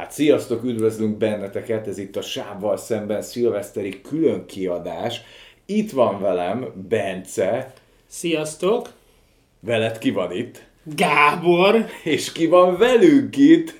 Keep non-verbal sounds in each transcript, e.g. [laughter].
Hát sziasztok, üdvözlünk benneteket, ez itt a Sávval szemben szilveszteri külön kiadás. Itt van velem Bence. Sziasztok! Veled ki van itt? Gábor! És ki van velünk itt?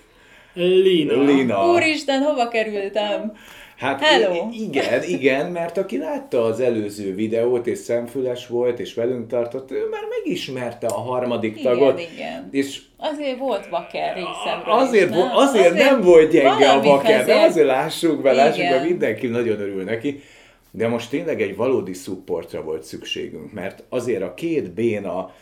Lina. Lina. Úristen, hova kerültem? Hát Hello. igen, igen, mert aki látta az előző videót, és szemfüles volt, és velünk tartott, ő már megismerte a harmadik Igen, tagot. igen. És Azért volt vaker részemről Azért, is, nem? azért, nem volt gyenge a valamik baker, de azért- azért lássuk be, lássuk be, mindenki nagyon örül neki. De most tényleg egy valódi supportra volt szükségünk, mert azért a két béna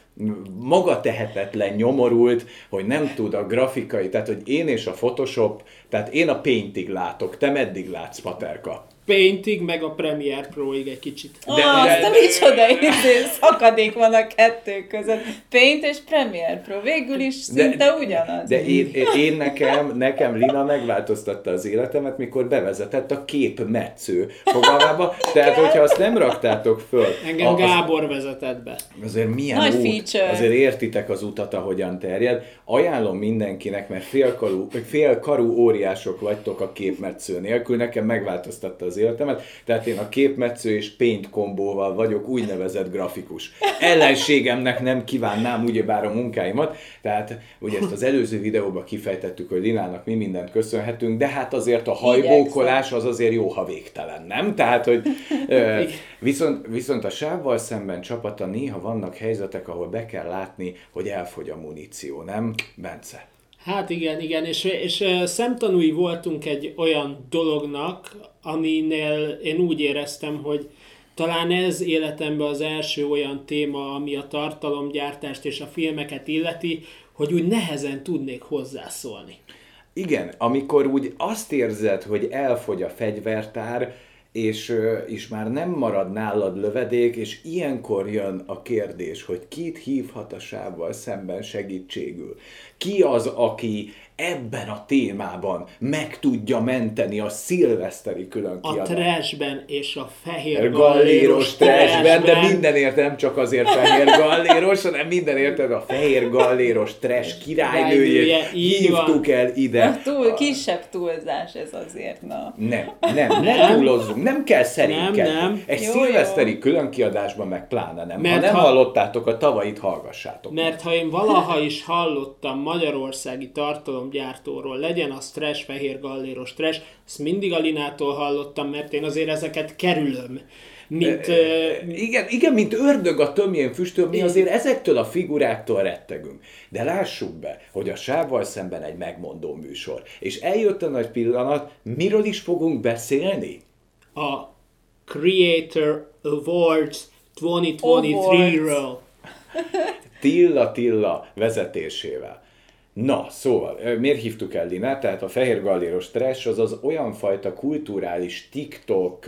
maga tehetetlen, nyomorult, hogy nem tud a grafikai, tehát hogy én és a Photoshop, tehát én a Paintig látok, te meddig látsz, Paterka? Paintig, meg a Premiere Pro-ig egy kicsit. De, De- ah, de- azt a micsoda izé, szakadék van a kettő között. Paint és Premiere Pro, végül is szinte ugyanaz. De én, én nekem, nekem Lina megváltoztatta az életemet, mikor bevezetett a képmetsző fogalmába. Tehát, hogyha azt nem raktátok föl, Engem a- az, Gábor vezetett be. azért milyen Nagy út, feature. azért értitek az utat, ahogyan terjed. Ajánlom mindenkinek, mert félkarú, félkarú óriások vagytok a képmetsző nélkül, nekem megváltoztatta az életemet, tehát én a képmetsző és paint kombóval vagyok úgynevezett grafikus. Ellenségemnek nem kívánnám ugyebár a munkáimat, tehát ugye ezt az előző videóban kifejtettük, hogy Linának mi mindent köszönhetünk, de hát azért a hajbókolás az azért jó, ha végtelen, nem? Tehát, hogy viszont, viszont a sávval szemben csapata néha vannak helyzetek, ahol be kell látni, hogy elfogy a muníció, nem? Bence. Hát igen, igen, és, és szemtanúi voltunk egy olyan dolognak, aminél én úgy éreztem, hogy talán ez életemben az első olyan téma, ami a tartalomgyártást és a filmeket illeti, hogy úgy nehezen tudnék hozzászólni. Igen, amikor úgy azt érzed, hogy elfogy a fegyvertár, és, és már nem marad nálad lövedék, és ilyenkor jön a kérdés, hogy kit hívhat a sávval szemben segítségül. Ki az, aki ebben a témában meg tudja menteni a szilveszteri külön A trashben és a fehér galléros galléros trashben, de mindenért nem csak azért fehér galléros, hanem mindenért a fehér galléros trash királynőjét így van. hívtuk el ide. Túl, kisebb túlzás ez azért, na. Nem, nem, nem Nem. túlozzunk, nem kell szerénykedni. Nem, nem. Egy Jó, szilveszteri különkiadásban meg pláne nem. Mert ha nem ha- hallottátok a tavait, hallgassátok. Mert ha én valaha is hallottam magyarországi tartalomgyártóról, legyen az trash, fehér galléros trash, ezt mindig a Linától hallottam, mert én azért ezeket kerülöm. Mint, ö, Igen, igen, mint ördög a tömjén füstöl, mi azért ezektől a figuráktól rettegünk. De lássuk be, hogy a sávval szemben egy megmondó műsor. És eljött a nagy pillanat, miről is fogunk beszélni? a Creator Awards 2023-ről. Tilla Tilla vezetésével. Na, szóval, miért hívtuk el Linát? Tehát a fehér galléros trash az az olyan fajta kulturális TikTok,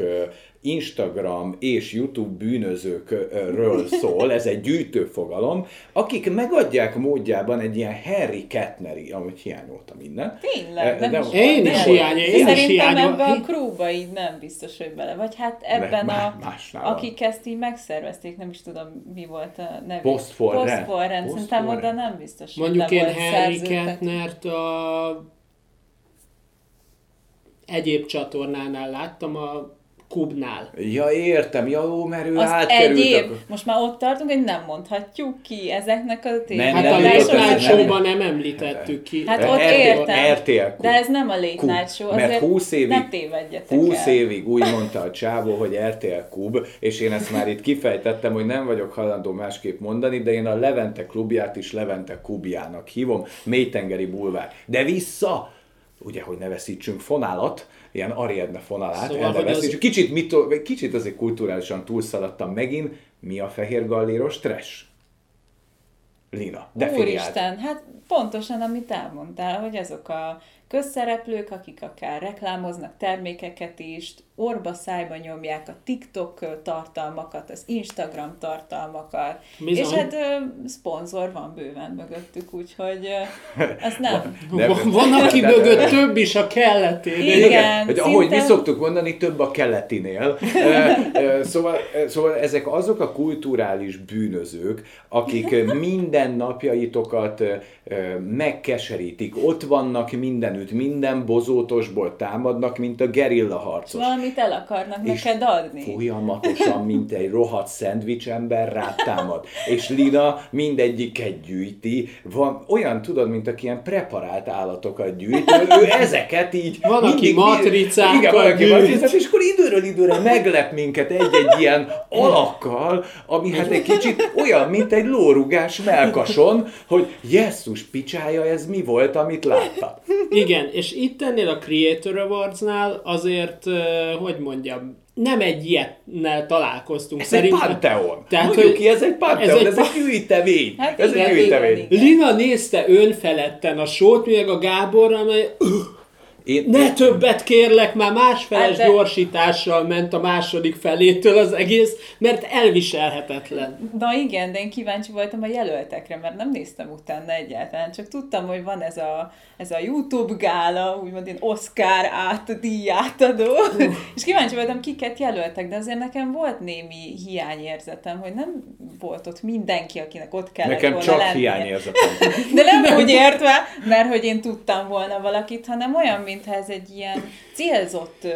Instagram és YouTube bűnözőkről szól, ez egy gyűjtő fogalom, akik megadják módjában egy ilyen Harry Kettneri, amit hiányolta minden. Tényleg, Ö, nem de- is Én nem is volt. hiány- én is Szerintem hiányol- ebben a crewba így nem biztos, hogy bele. Vagy hát ebben Má- a, másnál. akik ezt így megszervezték, nem is tudom mi volt a neve. Postforrend. Postforrend. Szerintem oda nem biztos, hogy Mondjuk én Harry. Kettnert a egyéb csatornánál láttam, a Kubnál. Ja, értem, ja, jó, mert ő Az átkerült. egyéb, a- most már ott tartunk, hogy nem mondhatjuk ki ezeknek a. Nem, Hát nem a Late Night. Show-ban nem említettük ki. Hát ott RTL értem. RTL Kub. De ez nem a Late. Night Show, Mert azért 20 évig, ne tévedjetek 20 el. évig úgy mondta a csávó, hogy RTL Kub, és én ezt már itt kifejtettem, hogy nem vagyok hajlandó másképp mondani, de én a Levente klubját is Levente Kubjának hívom, mélytengeri bulvár. De vissza, ugye, hogy ne veszítsünk fonálat, ilyen Ariadne fonalát, Szóval, el ne hogy az-. Kicsit, mitó, kicsit azért kulturálisan túlszaladtam megint, mi a fehér galléros trash? Lina, definiáld. Úristen, hát pontosan amit elmondtál, hogy azok a közszereplők, akik akár reklámoznak termékeket is, orba szájba nyomják a TikTok tartalmakat, az Instagram tartalmakat, Bizony. és hát ö, szponzor van bőven mögöttük, úgyhogy ö, ezt nem. De- [laughs] Van, van, aki de- mögött több is a kelletén. Igen, hogy ahogy mi szinte- szoktuk mondani, több a keletinél. [laughs] Szóval, szóval ezek azok a kulturális bűnözők, akik [laughs] minden napjaitokat megkeserítik, ott vannak mindenütt mindenütt, minden bozótosból támadnak, mint a gerilla harcos. Valamit el akarnak És neked adni. Folyamatosan, mint egy rohadt szendvics ember rád támad. És Lina mindegyiket gyűjti. Van olyan, tudod, mint aki ilyen preparált állatokat gyűjt. Ő, ezeket így... Van, aki matricákat Igen, van, aki matricát, és akkor időről időre meglep minket egy-egy ilyen alakkal, ami hát egy kicsit olyan, mint egy lórugás melkason, hogy jesszus picsája, ez mi volt, amit látta. Igen, és itt ennél a Creator Awards-nál azért, hogy mondjam, nem egy ilyennel találkoztunk. Ez egy panteon. Tehát, Mondjuk hogy ki, ez egy panteon, ez egy, ez egy gyűjtemény. Hát ez igen, egy gyűjtemény. igen, igen. Lina nézte önfeledten a sót, meg a Gábor, amely Én, ne többet kérlek, már másfeles Hát de- gyorsítással ment a második felétől az egész, mert elviselhetetlen. Na igen, de én kíváncsi voltam a jelöltekre, mert nem néztem utána egyáltalán, csak tudtam, hogy van ez a, ez a YouTube gála, úgymond én Oscar át, díj átadó, [laughs] és kíváncsi voltam, kiket jelöltek, de azért nekem volt némi hiányérzetem, hogy nem volt ott mindenki, akinek ott kellett Nekem volna csak lennie. hiányérzetem. [laughs] De nem úgy értve, mert hogy én tudtam volna valakit, hanem olyan, mintha ez egy ilyen célzott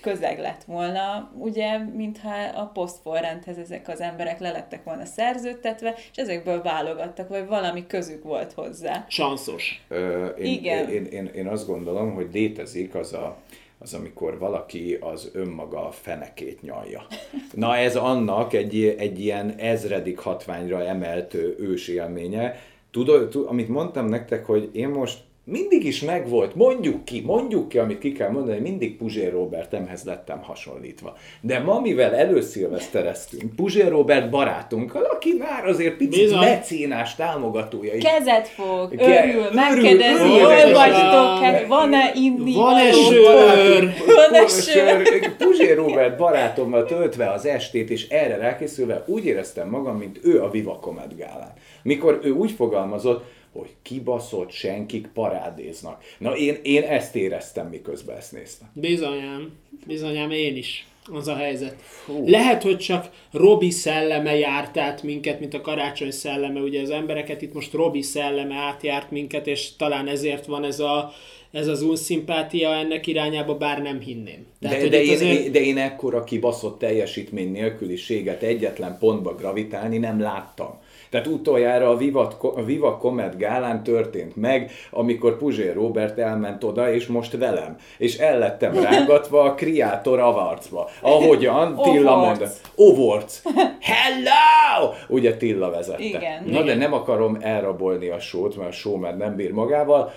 közeg lett volna, ugye, mintha a posztforrendhez ezek az emberek lelettek volna szerződtetve, és ezekből válogattak, vagy valami közük volt hozzá. Sanszos. Ö, én, Igen. Én, én, én azt gondolom, hogy létezik az a az, amikor valaki az önmaga fenekét nyalja. Na ez annak egy, egy ilyen ezredik hatványra emelt ős élménye. Tudod, tud, amit mondtam nektek, hogy én most mindig is megvolt, mondjuk ki, mondjuk ki, amit ki kell mondani, mindig Puzsér Robertemhez lettem hasonlítva. De ma, mivel előszilvesztereztünk, Puzsér Robert barátunkkal, aki már azért picit Bizony. mecénás támogatója is Kezet fog, Ke- örül, örül, megkérdezi, hol vagytok, hát van-e inni, Van-e sör? Van-e sör? Puzsér Robert barátommal töltve az estét, és erre rákészülve úgy éreztem magam, mint ő a Viva Comet gálán. Mikor ő úgy fogalmazott, hogy kibaszott senkik parádéznak. Na én, én ezt éreztem, miközben ezt néztem. Bizonyám, bizonyám én is. Az a helyzet. Lehet, hogy csak Robi szelleme járt át minket, mint a karácsony szelleme. Ugye az embereket itt most Robi szelleme átjárt minket, és talán ezért van ez a ez az unszimpátia ennek irányába, bár nem hinném. De, hogy de, itt én, azért- de én ekkora kibaszott teljesítmény nélküliséget egyetlen pontba gravitálni nem láttam. Tehát utoljára a Viva, a Viva Comet gálán történt meg, amikor Puzsér Robert elment oda, és most velem. És el lettem rángatva a Creator Awardsba. Ahogyan [laughs] Tilla mondta. Awards. Hello! Ugye Tilla vezette. Igen. Na de nem akarom elrabolni a sót, mert a show már nem bír magával,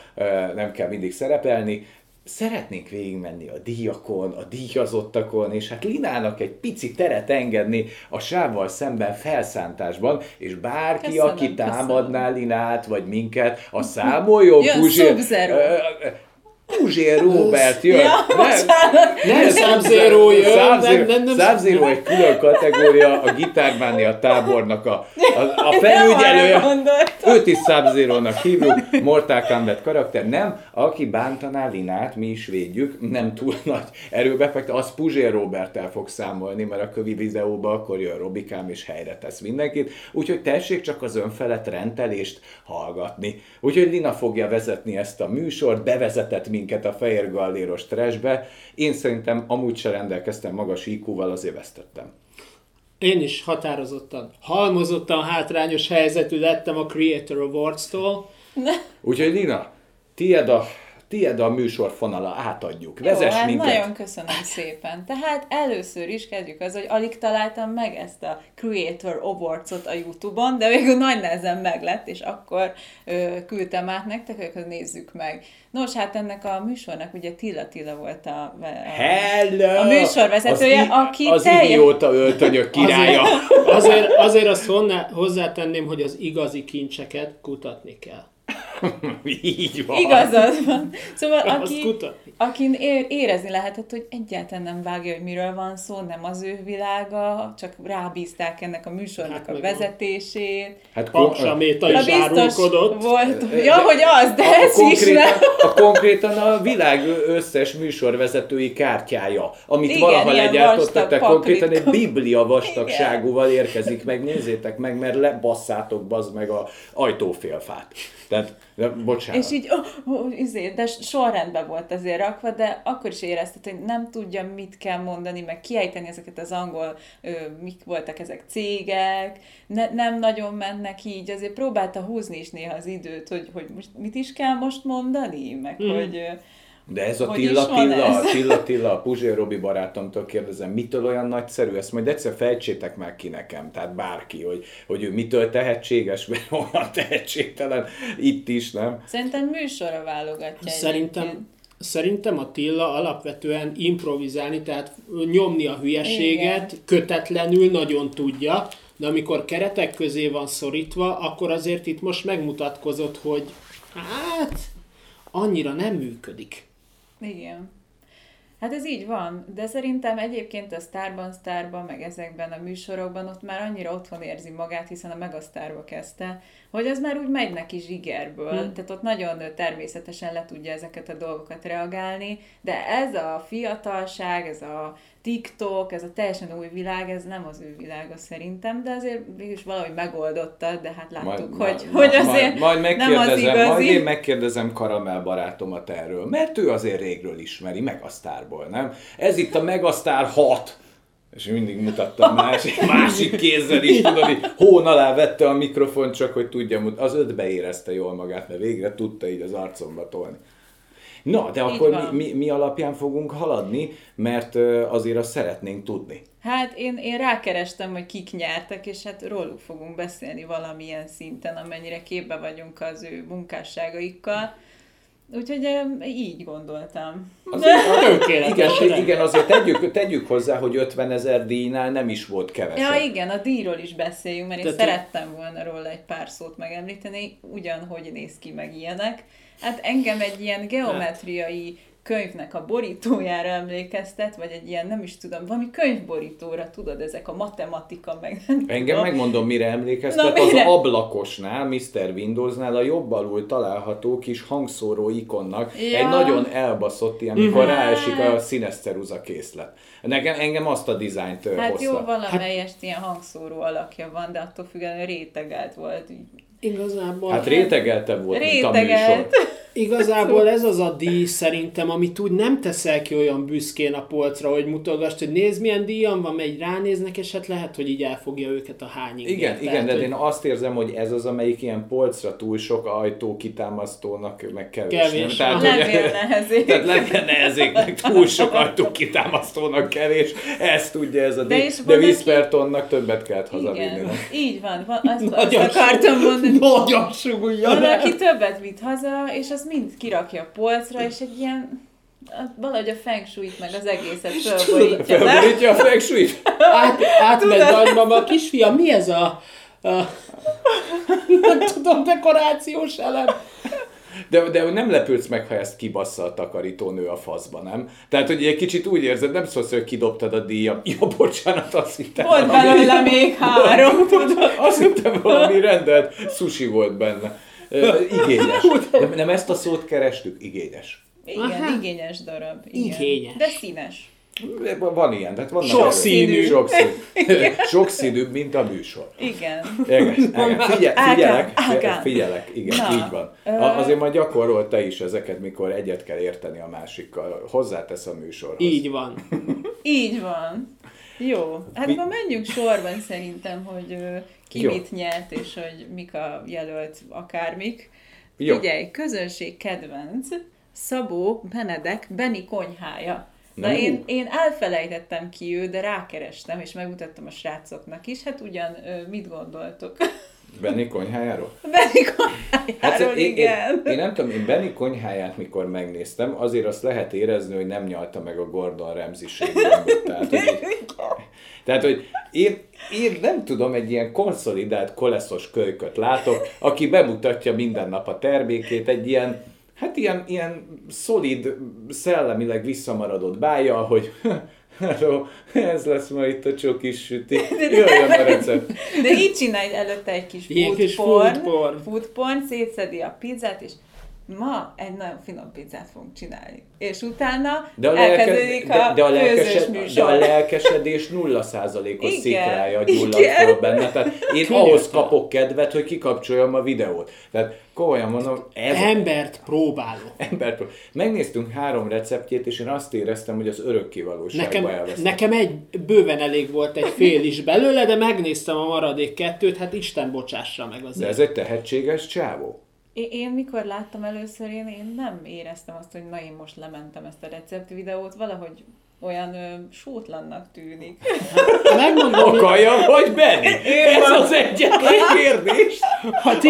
nem kell mindig szerepelni. Szeretnénk végigmenni a díjakon, a díjazottakon, és hát Linának egy pici teret engedni a sávval szemben felszántásban, és bárki, Köszönöm, aki köszönöm. támadná Linát, vagy minket, a [laughs] számoljon Jön Puzsér... Puzsér Robert jön. Ja, bocsánat. Nem Sub-Zero jön, Sub-Zero- nem, nem, nem, Sub-Zero egy külön kategória, a gitármánia tábornak a, a, a Nem felügyelője. Őt is sub nak hívjuk, Mortal Kombat karakter, nem, aki bántaná Linát, mi is védjük, nem túl nagy erőbefekte, az Puzsér Robertel fog számolni, mert a kövi videóba akkor jön Robikám és helyre tesz mindenkit, úgyhogy tessék csak az önfelett rendelést hallgatni. Úgyhogy Lina fogja vezetni ezt a műsort, bevezetett minket a Fehér Galléros trashbe, én szerintem amúgy se rendelkeztem magas IQ-val, azért vesztettem. Én is határozottan, halmozottan hátrányos helyzetű lettem a Creator Awards-tól. Úgyhogy Lina, tied a, tied a műsorfonala, átadjuk. Jó, Vezess hát minket. nagyon köszönöm szépen. Tehát először is kezdjük az, hogy alig találtam meg ezt a Creator Awards-ot a Youtube-on, de végül nagy nehezen meglett, és akkor ö, küldtem át nektek, hogy nézzük meg. Nos, hát ennek a műsornak ugye Tilla Tilla volt a, a Hello! A műsorvezetője, az, i- aki Az teljes- idióta öltönyök [laughs] királya. Azért, azért, azért azt hozzátenném, hogy az igazi kincseket kutatni kell. [laughs] Így van. Igazad van. Szóval aki, akin é- érezni lehetett, hogy egyáltalán nem vágja, hogy miről van szó, nem az ő világa, csak rábízták ennek a műsornak Hát a vezetését. Hát Paksaméta Na is árulkodott. volt. Ja, hogy az, de a, ez is konkrétan, nem. a konkrétan a világ összes műsorvezetői kártyája, amit Igen, valaha legyártottak, konkrétan egy biblia vastagságúval érkezik meg, nézzétek meg, mert lebasszátok bazd meg a ajtófélfát. Tehát De bocsánat. És így, oh, oh, izé, de sorrendben volt azért rakva, de akkor is érezted, hogy nem tudja, mit kell mondani, meg kiejteni ezeket az angol, ö, mik voltak ezek cégek, ne, nem nagyon mennek így, azért próbálta húzni is néha az időt, hogy, hogy most mit is kell most mondani, meg mm. hogy... De ez a [laughs] Tilla Tilla, a Tilla Tilla, a Puzsér Robi barátomtól kérdezem, mitől olyan nagyszerű, ezt majd egyszer fejtsétek meg ki nekem, tehát bárki, hogy, hogy ő mitől tehetséges, [laughs] mert olyan tehetségtelen itt is, nem? Szerintem műsorra válogatja Szerintem, egyébként. Szerintem Attila alapvetően improvizálni, tehát nyomni a hülyeséget, Igen. kötetlenül nagyon tudja, de amikor keretek közé van szorítva, akkor azért itt most megmutatkozott, hogy hát annyira nem működik. Igen. Hát ez így van, de szerintem egyébként a Starban, Starban, meg ezekben a műsorokban ott már annyira otthon érzi magát, hiszen a Megasztárba kezdte, hogy az már úgy megy neki zsigerből, hmm. tehát ott nagyon természetesen le tudja ezeket a dolgokat reagálni, de ez a fiatalság, ez a TikTok, ez a teljesen új világ, ez nem az ő világa szerintem, de azért mégis valahogy megoldotta, de hát láttuk, majd, hogy, majd, hogy azért majd, majd nem az igazi. Majd én megkérdezem Karamel barátomat erről, mert ő azért régről ismeri, Megasztárból, nem? Ez itt a Megasztár 6, és mindig mutattam másik, [laughs] másik kézzel is, tudod, hogy hón alá vette a mikrofon, csak hogy tudja, az ötbe érezte jól magát, mert végre tudta így az arcomba tolni. Na, de akkor mi, mi, mi alapján fogunk haladni, mert azért azt szeretnénk tudni. Hát én, én rákerestem, hogy kik nyertek, és hát róluk fogunk beszélni valamilyen szinten, amennyire képbe vagyunk az ő munkásságaikkal. Úgyhogy így gondoltam. Azért, [laughs] igen, igen, azért tegyük, tegyük hozzá, hogy 50 ezer díjnál nem is volt kevesebb. Ja, igen, a díjról is beszéljünk, mert én szerettem volna róla egy pár szót megemlíteni, ugyanhogy néz ki meg ilyenek. Hát engem egy ilyen geometriai könyvnek a borítójára emlékeztet, vagy egy ilyen, nem is tudom, valami könyvborítóra, tudod, ezek a matematika, meg Engem tudom. megmondom, mire emlékeztet, Na, mire? az ablakosnál, Mr. Windowsnál a jobb alul található kis hangszóró ikonnak ja. egy nagyon elbaszott ilyen, amikor mm-hmm. ráesik a színes ceruza készlet. Nekem, engem azt a dizájnt Hát hozta. jó, valamelyest hát... ilyen hangszóró alakja van, de attól függően rétegelt volt, így Igazából... Hát rétegelte volt, Rétegelt. mint a műsor. Igazából ez az a díj szerintem, amit úgy nem teszel ki olyan büszkén a polcra, hogy mutogasd, hogy nézd milyen díjam van, megy ránéznek, és hát lehet, hogy így elfogja őket a hány Igen, Tehát, igen, de hogy... én azt érzem, hogy ez az, amelyik ilyen polcra túl sok ajtó kitámasztónak, meg kevés. kevés. Nem? [laughs] Tehát, hogy, nehezék. Tehát levél nehezék, túl sok ajtó kitámasztónak kevés. Ezt tudja ez a díj. De, de Whispertonnak többet kellett hazavinni. Így van, van azt, azt akartam mondani. Nagyon súgulja. Van, aki többet vitt haza, és az mind kirakja a polcra, és egy ilyen valahogy a feng shui-t meg az egészet fölborítja. Fölborítja a feng shui-t? Át, átmegy nagymama, kisfiam, mi ez a, a nem tudom, dekorációs elem? De, de nem lepődsz meg, ha ezt kibassza a takarítónő a faszba, nem? Tehát, hogy egy kicsit úgy érzed, nem szólsz, hogy kidobtad a díjat. [laughs] Ja, bocsánat, azt hittem. Volt belőle még három, tudod. [laughs] Azt hittem valami rendelt sushi volt benne. Igényes. Nem, nem ezt a szót kerestük? Igényes. Igen, Aha. igényes darab. Igen. Igényes. De színes. Van ilyen, tehát vannak Sok színű. Sok színű. Sok színűbb, mint a műsor. Igen. igen, igen. Figyel, figyelek, ágán. figyelek, igen, Na, így van. A, azért majd gyakorol te is ezeket, mikor egyet kell érteni a másikkal. Hozzátesz a műsorhoz. Így van. így van. Jó, hát Mi... akkor menjünk sorban szerintem, hogy ki Jó. mit nyert, és hogy mik a jelölt akármik. Jó. Figyelj, közönség kedvenc, Szabó Benedek Beni konyhája. Na én, én elfelejtettem ki ő, de rákerestem, és megmutattam a srácoknak is. Hát ugyan, mit gondoltok? [laughs] Benni konyhájáról? Benni konyhájáról, hát, igen. Én, én, én nem tudom, én Benni konyháját mikor megnéztem, azért azt lehet érezni, hogy nem nyalta meg a Gordon Ramsay Tehát, hogy, tehát, hogy én, én nem tudom, egy ilyen konszolidált koleszos kölyköt látok, aki bemutatja minden nap a termékét, egy ilyen hát ilyen, ilyen szolid, szellemileg visszamaradott bája, hogy Hello, ez lesz ma itt a csokis süti. Jöjjön a recept. De így csinálj előtte egy kis food, kis porn, food porn. food porn, szétszedi a pizzát, és ma egy nagyon finom pizzát fogunk csinálni. És utána De a, elkezdődik lelke, a, de, de, a lelkesed, műsor. de a lelkesedés nulla százalékos szikrája gyullad föl benne. Tehát én ahhoz kapok kedvet, hogy kikapcsoljam a videót. Tehát komolyan mondom, ez Embert próbálok. ember. Megnéztünk három receptjét, és én azt éreztem, hogy az örökkévalóságba Nekem, elvesztem. nekem egy bőven elég volt egy fél is belőle, de megnéztem a maradék kettőt, hát Isten bocsássa meg De azért. ez egy tehetséges csávó. Én, én mikor láttam először, én, én nem éreztem azt, hogy na én most lementem ezt a recept videót, valahogy olyan ö, sótlannak tűnik. [laughs] Megmondom, hogy Akaljam, vagy Benni? [laughs] Ez az egyetlen kérdés. ha ti,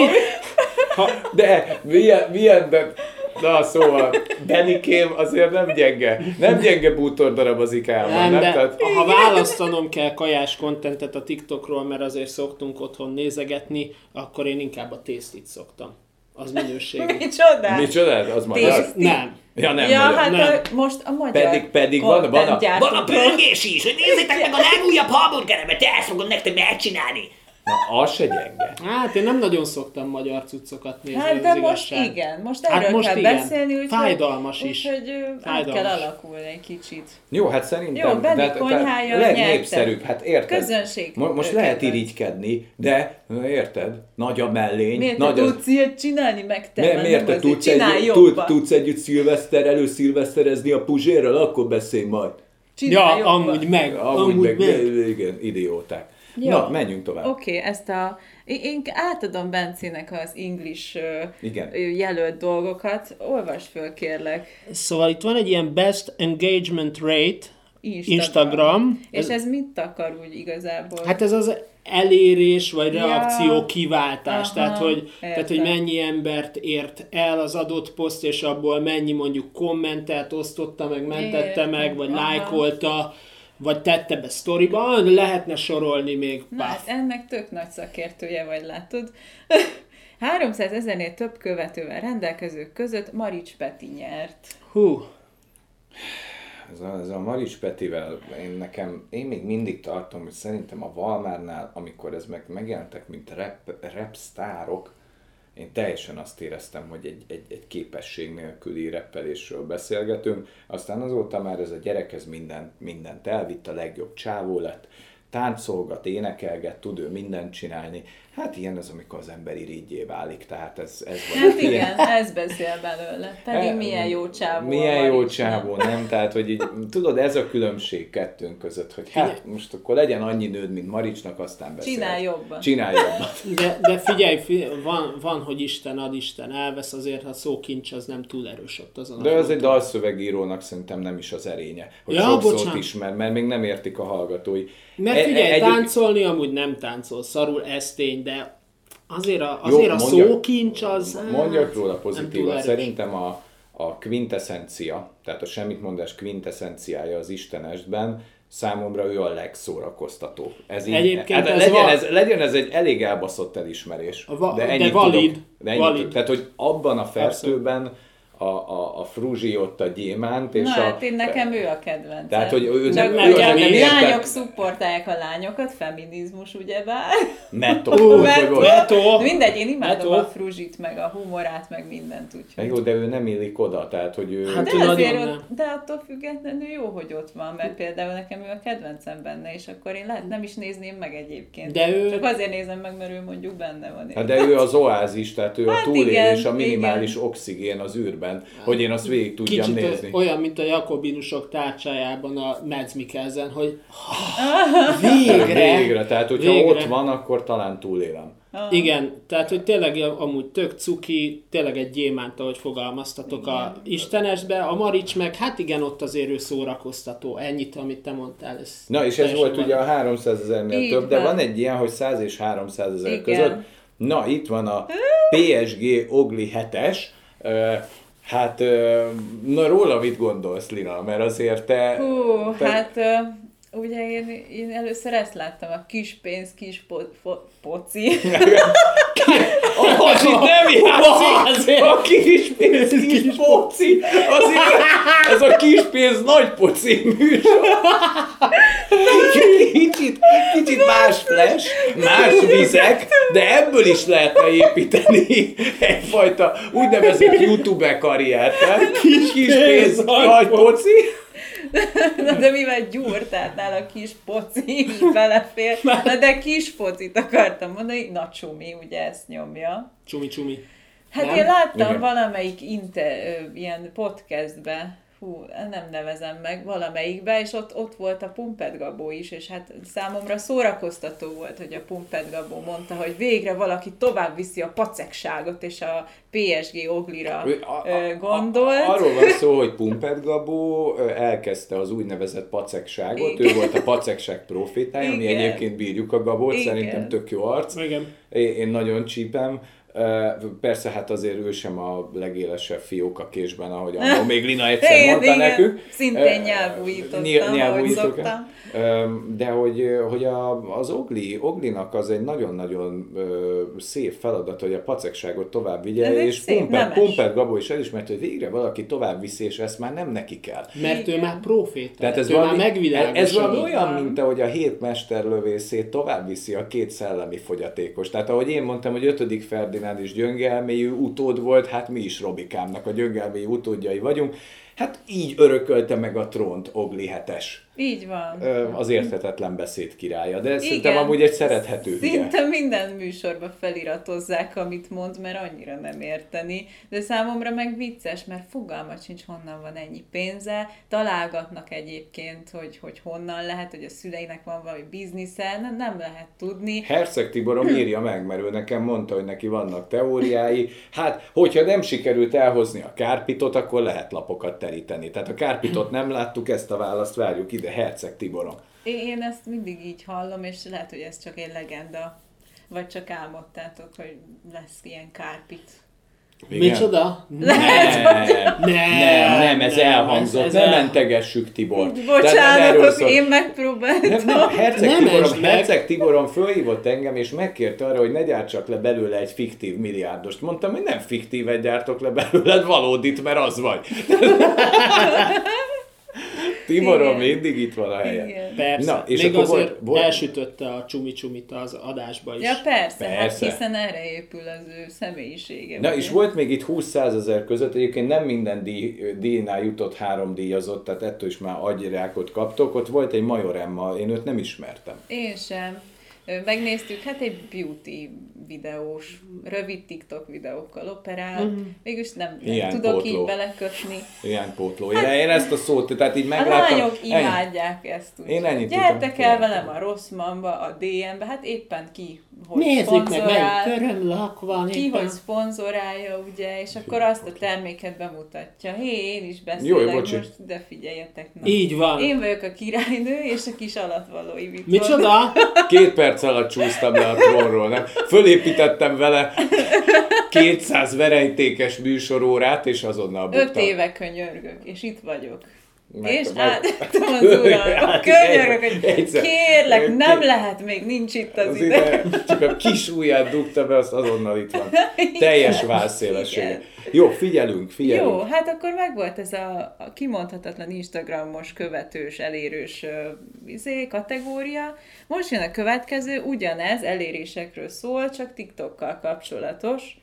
ha, De milyen, milyen de... Na szóval, Benikém azért nem gyenge. Nem gyenge bútor darab az ikában, nem, nem? de Tehát, ha választanom kell kajás kontentet a TikTokról, mert azért szoktunk otthon nézegetni, akkor én inkább a tésztit szoktam. Az minőségi. [laughs] Micsoda? micsoda? Az magyar? Nem. Ja, nem ja, magyar. hát nem. A, most a magyar Pedig- pedig van- van a- Van a pörgés is, hogy nézzétek meg a legújabb hamburgeremet, ezt fogom nektek megcsinálni. Na, az se gyenge. Hát én nem nagyon szoktam magyar cuccokat nézni, Hát de most igazság. igen, most Hát erről most kell igen. beszélni, úgyhogy, Fájdalmas is. úgyhogy át Fájdalmas. kell alakulni egy kicsit. Jó, hát szerintem... Jó, de- de- konyhája Legnépszerűbb, nyerte. hát érted? Közönség Mo- most ö, lehet irigykedni, de érted? Nagy a mellény. Miért nagy te az... tudsz ilyet csinálni, meg te? Mi- mert miért te tudsz, egy, tud, tudsz együtt szilveszter, előszilveszterezni a Puzsérral, akkor beszélj majd. Csinálj Ja, jobban. amúgy meg, Amúgy, amúgy meg, meg. igen, idióták. Jó. Na, menjünk tovább. Oké, okay, ezt a... Én, átadom Bencének az English Igen. jelölt dolgokat. Olvasd föl, kérlek. Szóval itt van egy ilyen best engagement rate, Instagram. Instagram. És Ez- ez, mit akar úgy igazából? Hát ez az elérés vagy Ja. reakció kiváltás, Aha, tehát, hogy, tehát hogy mennyi embert ért el az adott poszt, és abból mennyi mondjuk kommentelt, osztotta meg, mentette Értem, meg, vagy aha. lájkolta, vagy tette be sztoriba, lehetne sorolni még. Na, hát ennek tök nagy szakértője vagy, látod? [laughs] 300 ezernél több követővel rendelkezők között Marics Peti nyert. Hú, Ez a, ez a Marics Petivel, én nekem, én még mindig tartom, hogy szerintem a Valmárnál, amikor ez meg megjelentek, mint rap, rap sztárok, én teljesen azt éreztem, hogy egy, egy, egy képesség nélküli reppelésről beszélgetünk, aztán azóta már ez a gyerek ez minden, mindent elvitt, a legjobb csávó lett, táncolgat, énekelget, tud ő mindent csinálni. Hát ilyen az, amikor az ember irigyé válik, tehát ez, ez vagy Hát igen, ez beszél belőle. Pedig E, milyen jó csávó. Milyen jó Marics, nem? csávó, nem? Tehát, hogy így, tudod, ez a különbség kettőnk között, hogy hát most akkor legyen annyi nőd, mint Maricsnak, aztán beszél. Csinálj jobban. Csinálj jobban. de, de figyelj, figyelj van, van, hogy Isten ad, Isten elvesz, azért a szókincs az nem túl erős ott azon De az egy dalszövegírónak szerintem nem is az erénye, hogy Ja, sok szót ismer, mert még nem értik a hallgatói. Mert E- figyelj, együtt- táncolni amúgy nem táncol, szarul, ez tény, de azért a, Jó, azért a mondjak- szókincs az... hát, Mondjak róla pozitívat. Szerintem a, a quintessencia, tehát a semmitmondás quintessenciája az Istenestben, számomra ő a legszórakoztatóbb. Ez így, Egyébként hát ez legyen, ez, legyen ez egy elég elbaszott elismerés. Va- de, de ennyit valid, Tudok, de ennyit valid. tudok. Tehát, hogy abban a fertőben a, a, a Fruzsi ott a gyémánt, és Na, a, hát én nekem ő a kedvencem. Tehát, hogy ő Csak nem- ő ugye nem a lányok szupportálják a lányokat, feminizmus ugyebár. Volt. Beto! De mindegy, én imádom Hát, a fruzsit, meg a humorát, meg mindent, úgyhogy. Jó, de ő nem illik oda, tehát, hogy ő... Hát De ő azért ott, de attól függetlenül jó, hogy ott van, mert például nekem ő a kedvencem benne, és akkor én lehet nem is nézném meg egyébként. De ő- Csak azért nézem meg, mert ő mondjuk benne van. Hát de ő az oázis, tehát ő a Hát túlélés, igen, a minimális igen. oxigén az űrben, hogy én azt végig tudjam Kicsit nézni. olyan, mint a jakobinusok tárcsájában a Mads Mikkelsen, hogy [laughs] végre, Végre, tehát hogyha Végre. ott van, akkor talán túlélem. Igen, tehát hogy tényleg amúgy tök cuki, tényleg egy gyémánt, ahogy fogalmaztatok a Istenesbe, a Marics meg, hát igen, ott azért ő szórakoztató, ennyit, amit te mondtál. Ez Na és ez volt van. ugye a 300 ezernél több, de van. egy ilyen, hogy 100 és 300 ezer Igen. között. Na, itt van a PSG Ogli 7-es. Hát, na róla mit gondolsz, Lina? Mert azért te... Hú, te hát ugye én, én először ezt láttam, a kis pénz, kis po, po, poci. [laughs] Az itt nem játszik! A kis pénz, kis poci! Azért ez a kis pénz nagy poci műsor. Kicsit, kicsit, kicsit más flash, más vizek, de ebből is lehetne építeni egyfajta úgynevezett YouTube karriert. Kis, kis pénz, nagy poci. Na de mivel gyúr, tehát nála kis poci is belefér. Na de kis pocit akartam mondani, na csumi, ugye ezt nyomja. Csumi csumi. Hát Nem? én láttam Igen. valamelyik inte, ö, ilyen podcastbe, hú, nem nevezem meg, valamelyikbe, és ott, ott volt a Pumped Gabó is, és hát számomra szórakoztató volt, hogy a Pumped Gabó mondta, hogy végre valaki tovább viszi a pacekságot, és a PSG Oglira Ő a- gondolt. A, arról van szó, hogy Pumped Gabó elkezdte az úgynevezett pacekságot, Igen. ő volt a pacekság profétája, mi Igen. egyébként bírjuk a Gabót, Igen. szerintem tök jó arc. Igen. Én, én nagyon csípem. Persze, hát azért ő sem a legélesebb fiók a késben, ahogy [laughs] annó még Lina egyszer Igen, mondta igen. nekünk. Szintén nyelvújítottam, nyil- ahogy nyelvújítok, szoktam. Ö, De hogy, hogy a, az Ogli, Oglinak az egy nagyon-nagyon szép feladat, hogy a pacekságot tovább vigye, Ez és nemes. Pumped Gabó is elismerte, hogy végre valaki tovább viszi, és ezt már nem neki kell. Mert ő már proféta. Tehát ez ő már valami, megvilágosodott. ez valami olyan, mint ahogy a hét mesterlövészét tovább viszi a két szellemi fogyatékos. Tehát ahogy én mondtam, hogy ötödik Ferdinánd is gyöngelméjű utód volt, hát mi is Robikámnak a gyöngelméjű utódjai vagyunk. Hát így örökölte meg a trónt Ogli hetes. Így van. Az érthetetlen beszéd királya, de szerintem Igen. amúgy egy szerethető hülye. Szinte minden műsorba feliratozzák, amit mond, mert annyira nem érteni. De számomra meg vicces, mert fogalmat sincs, honnan van ennyi pénze. Találgatnak egyébként, hogy, hogy honnan lehet, hogy a szüleinek van valami biznisze, nem, nem lehet tudni. Herceg Tiborom [clears throat] írja meg, mert ő nekem mondta, hogy neki vannak teóriái. Hát, hogyha nem sikerült elhozni a kárpitot, akkor lehet lapokat teríteni. Tehát a kárpitot nem láttuk, ezt a választ várjuk ide, Herceg Tiborom. Én ezt mindig így hallom, és lehet, hogy ez csak egy legenda. Vagy csak álmodtátok, hogy lesz ilyen kárpit. Micsoda? Nem, nem, nem, nem, ez nem, elhangzott, ez- ez ne mentegessük Tibor. Nem Bocsánatok, én megpróbáltam. Nem, nem, Herceg, Nem Tiborom. Herceg Tiborom fölhívott engem, és megkérte arra, hogy ne gyártsak le belőle egy fiktív milliárdost. Mondtam, hogy nem fiktívet gyártok le belőled, valódit, mert az vagy. [laughs] Tiborom, Igen. mindig itt van a helyen. Igen. Persze. Na, és Még akkor azért volt- volt- elsütötte a csumi-csumit az adásba is. Ja persze, persze, Persze. hát hiszen erre épül az ő személyisége. Na és volt még itt 20 ezer között, egyébként nem minden díj, díjnál jutott három díjazott, tehát ettől is már agyrákot kaptok. Ott volt egy Major Emma, én őt nem ismertem. Én sem. Megnéztük, hát egy beauty videós, rövid TikTok videókkal operál. Mhm. Mm. Végülis nem, nem Ilyen tudok pótló. így belekötni. Ilyen pótló. Én, én ezt a szót, tehát így A megláttam. lányok ennyi. imádják ezt. Úgy. Én ennyit Gyertek tudtam. el velem a rossz mamba, a DM-be, hát éppen ki, hogy Nézzük meg, melyik körömlak van ki, éppen. hogy szponzorálja, ugye, és akkor azt a terméket bemutatja. Hé, én is Jó, beszélek bocsi. most, de figyeljetek. Na. Így van. Én vagyok a királynő, és a kis alatvalói mit Micsoda? [laughs] Két perc alatt csúsztam le a trónról, nem? Fölépítettem vele 200 verejtékes műsorórát, és azonnal buktam. Öt éve könyörgök, és itt vagyok. Meg- és meg- átadtam az uram, [laughs] Hát, könyörgök, hogy egyszer- kérlek, nem lehet, még nincs itt az, Az ide. ide, csak a kis ujját dugta be, azt azonnal itt van. [laughs] Teljes válszélessége. Jó, figyelünk, figyelünk. Jó, hát akkor megvolt ez a, a kimondhatatlan Instagramos követős, elérős uh, izé, kategória. Most jön a következő, ugyanez elérésekről szól, csak TikTokkal kapcsolatos.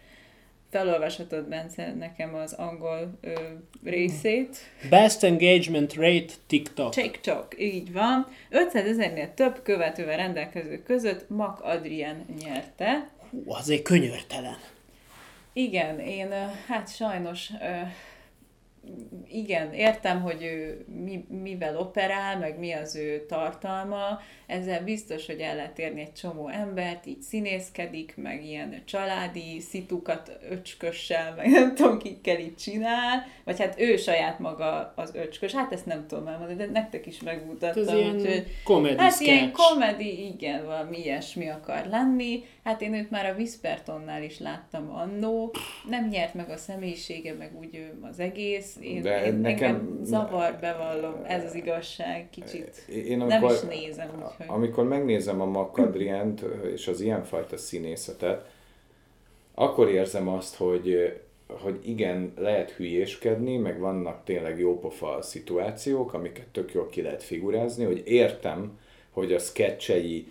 Felolvashatod, Bence, nekem az angol ö, részét. Best engagement rate TikTok. TikTok, így van. 500 ezernél több követővel rendelkező között Mak Adrien nyerte. Hú, azért könyörtelen. Igen, én hát sajnos igen, értem, hogy ő mi, mivel operál, meg mi az ő tartalma, ezzel biztos, hogy el lehet érni egy csomó embert, így színészkedik, meg ilyen családi szitukat öcskössel, meg nem tudom, kikkel így csinál, vagy hát ő saját maga az öcskös, hát ezt nem tudom elmondani, de nektek is megmutattam. Ez ilyen úgyhogy- comedy Hát sketch. ilyen komedi, igen, valami ilyesmi akar lenni. Hát én őt már a Whispertonnál is láttam annó. Nem nyert meg a személyisége, meg úgy az egész. Én, De én nekem- zavar, bevallom, ez az igazság kicsit. Én Nem amikor, is nézem, úgyhogy. amikor megnézem a Makadrient és az ilyenfajta színészetet, akkor érzem azt, hogy, hogy igen, lehet hülyéskedni, meg vannak tényleg jópofa szituációk, amiket tök jól ki lehet figurázni, hogy értem, hogy a sketchei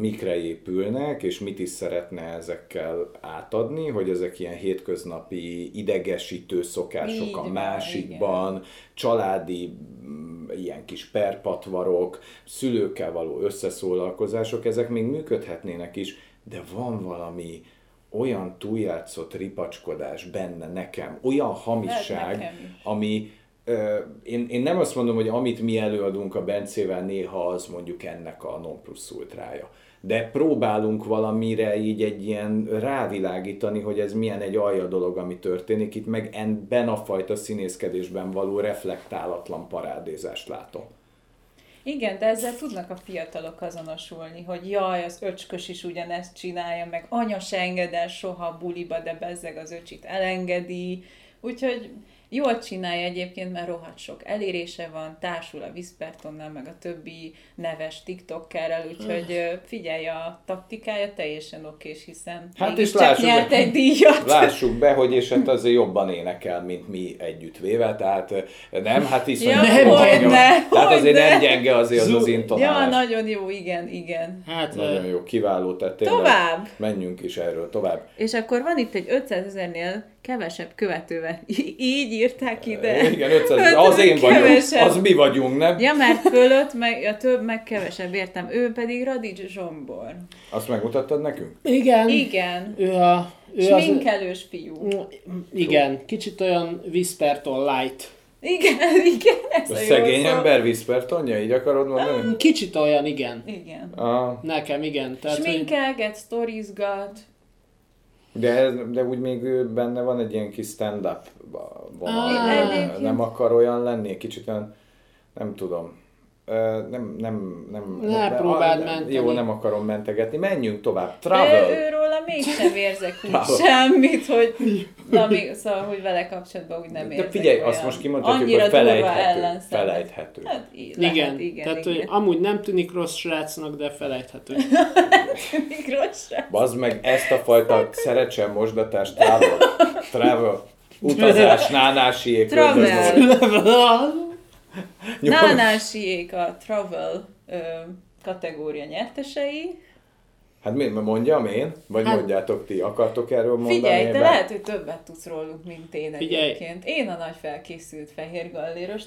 mikre épülnek, és mit is szeretne ezekkel átadni, hogy ezek ilyen hétköznapi idegesítő szokások Így a másikban, családi mm, ilyen kis perpatvarok, szülőkkel való összeszólalkozások, ezek még működhetnének is, de van valami olyan túljátszott ripacskodás benne nekem, olyan hamiság, nekem is. ami én, én nem azt mondom, hogy amit mi előadunk a Bencével, néha az mondjuk ennek a non plus ultrája. De próbálunk valamire így egy ilyen rávilágítani, hogy ez milyen egy alja dolog, ami történik. Itt meg ebben a fajta színészkedésben való reflektálatlan parádézást látom. Igen, de ezzel tudnak a fiatalok azonosulni, hogy jaj, az öcskös is ugyanezt csinálja, meg anya se enged el soha a buliba, de bezzeg az öcsit elengedi. Úgyhogy jól csinálja egyébként, mert rohadt sok elérése van, társul a Whispertonnal, meg a többi neves TikTokkerrel, úgyhogy figyelj a taktikája, teljesen okés, hiszen Hát és csak lássuk nyert be- egy díjat. Lássuk be, hogy és hát azért jobban énekel, mint mi együttvéve, tehát nem, hát iszonyú Ja, hangja hogyne, van. Tehát azért hogyne. nem gyenge azért az az Zu- Ja, intonálás. nagyon jó, igen, igen. Hát, Nagyon jó, kiváló, tehát tényleg Tovább! menjünk is erről tovább. És akkor van itt egy 500 ezernél kevesebb követővel. Így írták ide. Igen, 500, az én vagyok, Kevesebb. az mi vagyunk, nem? Ja, mert fölött, meg a több, meg kevesebb, értem. Ő pedig Radics Zsombor. Azt megmutattad nekünk? igen, Igen. ő a... Ő Sminkelős fiú. az, igen, kicsit olyan Whisperton light. Igen, [laughs] igen, ez A a szegény szó. ember Whispertonja, így akarod mondani? Kicsit olyan, igen. Igen. Ah, Nekem, igen. Tehát, hogy, Sminkelget, sztorizgat. De, ez- de úgy még benne van egy ilyen kis stand-up vonal. Ah. Nem akar olyan lenni, kicsit olyan, nem tudom. Nem, nem, nem. Ne nem- próbáld nem- menteni. Jó, nem akarom mentegetni. Menjünk tovább. De Travel. őróla mégsem érzek úgy semmit, hogy [laughs] na, még, szóval, hogy vele kapcsolatban úgy nem De érzek figyelj, olyan. azt most kimondhatjuk, Annyira hogy felejthető. Felejthető. Hát, lehet, igen, igen, tehát igen. hogy amúgy nem tűnik rossz srácnak, de felejthető. [laughs] Mikrosra. Bazd meg ezt a fajta szerecsen mosdatás, travel, travel, [laughs] utazás, nánásiék, Travel. Nánásiék a Travel ö, kategória nyertesei. Hát mi, mondjam én? Vagy Hát- mondjátok ti? Akartok erről mondani? Figyelj, te lehet, hogy többet tudsz róluk, mint én Figyelj. egyébként. Én a nagy felkészült fehér galléros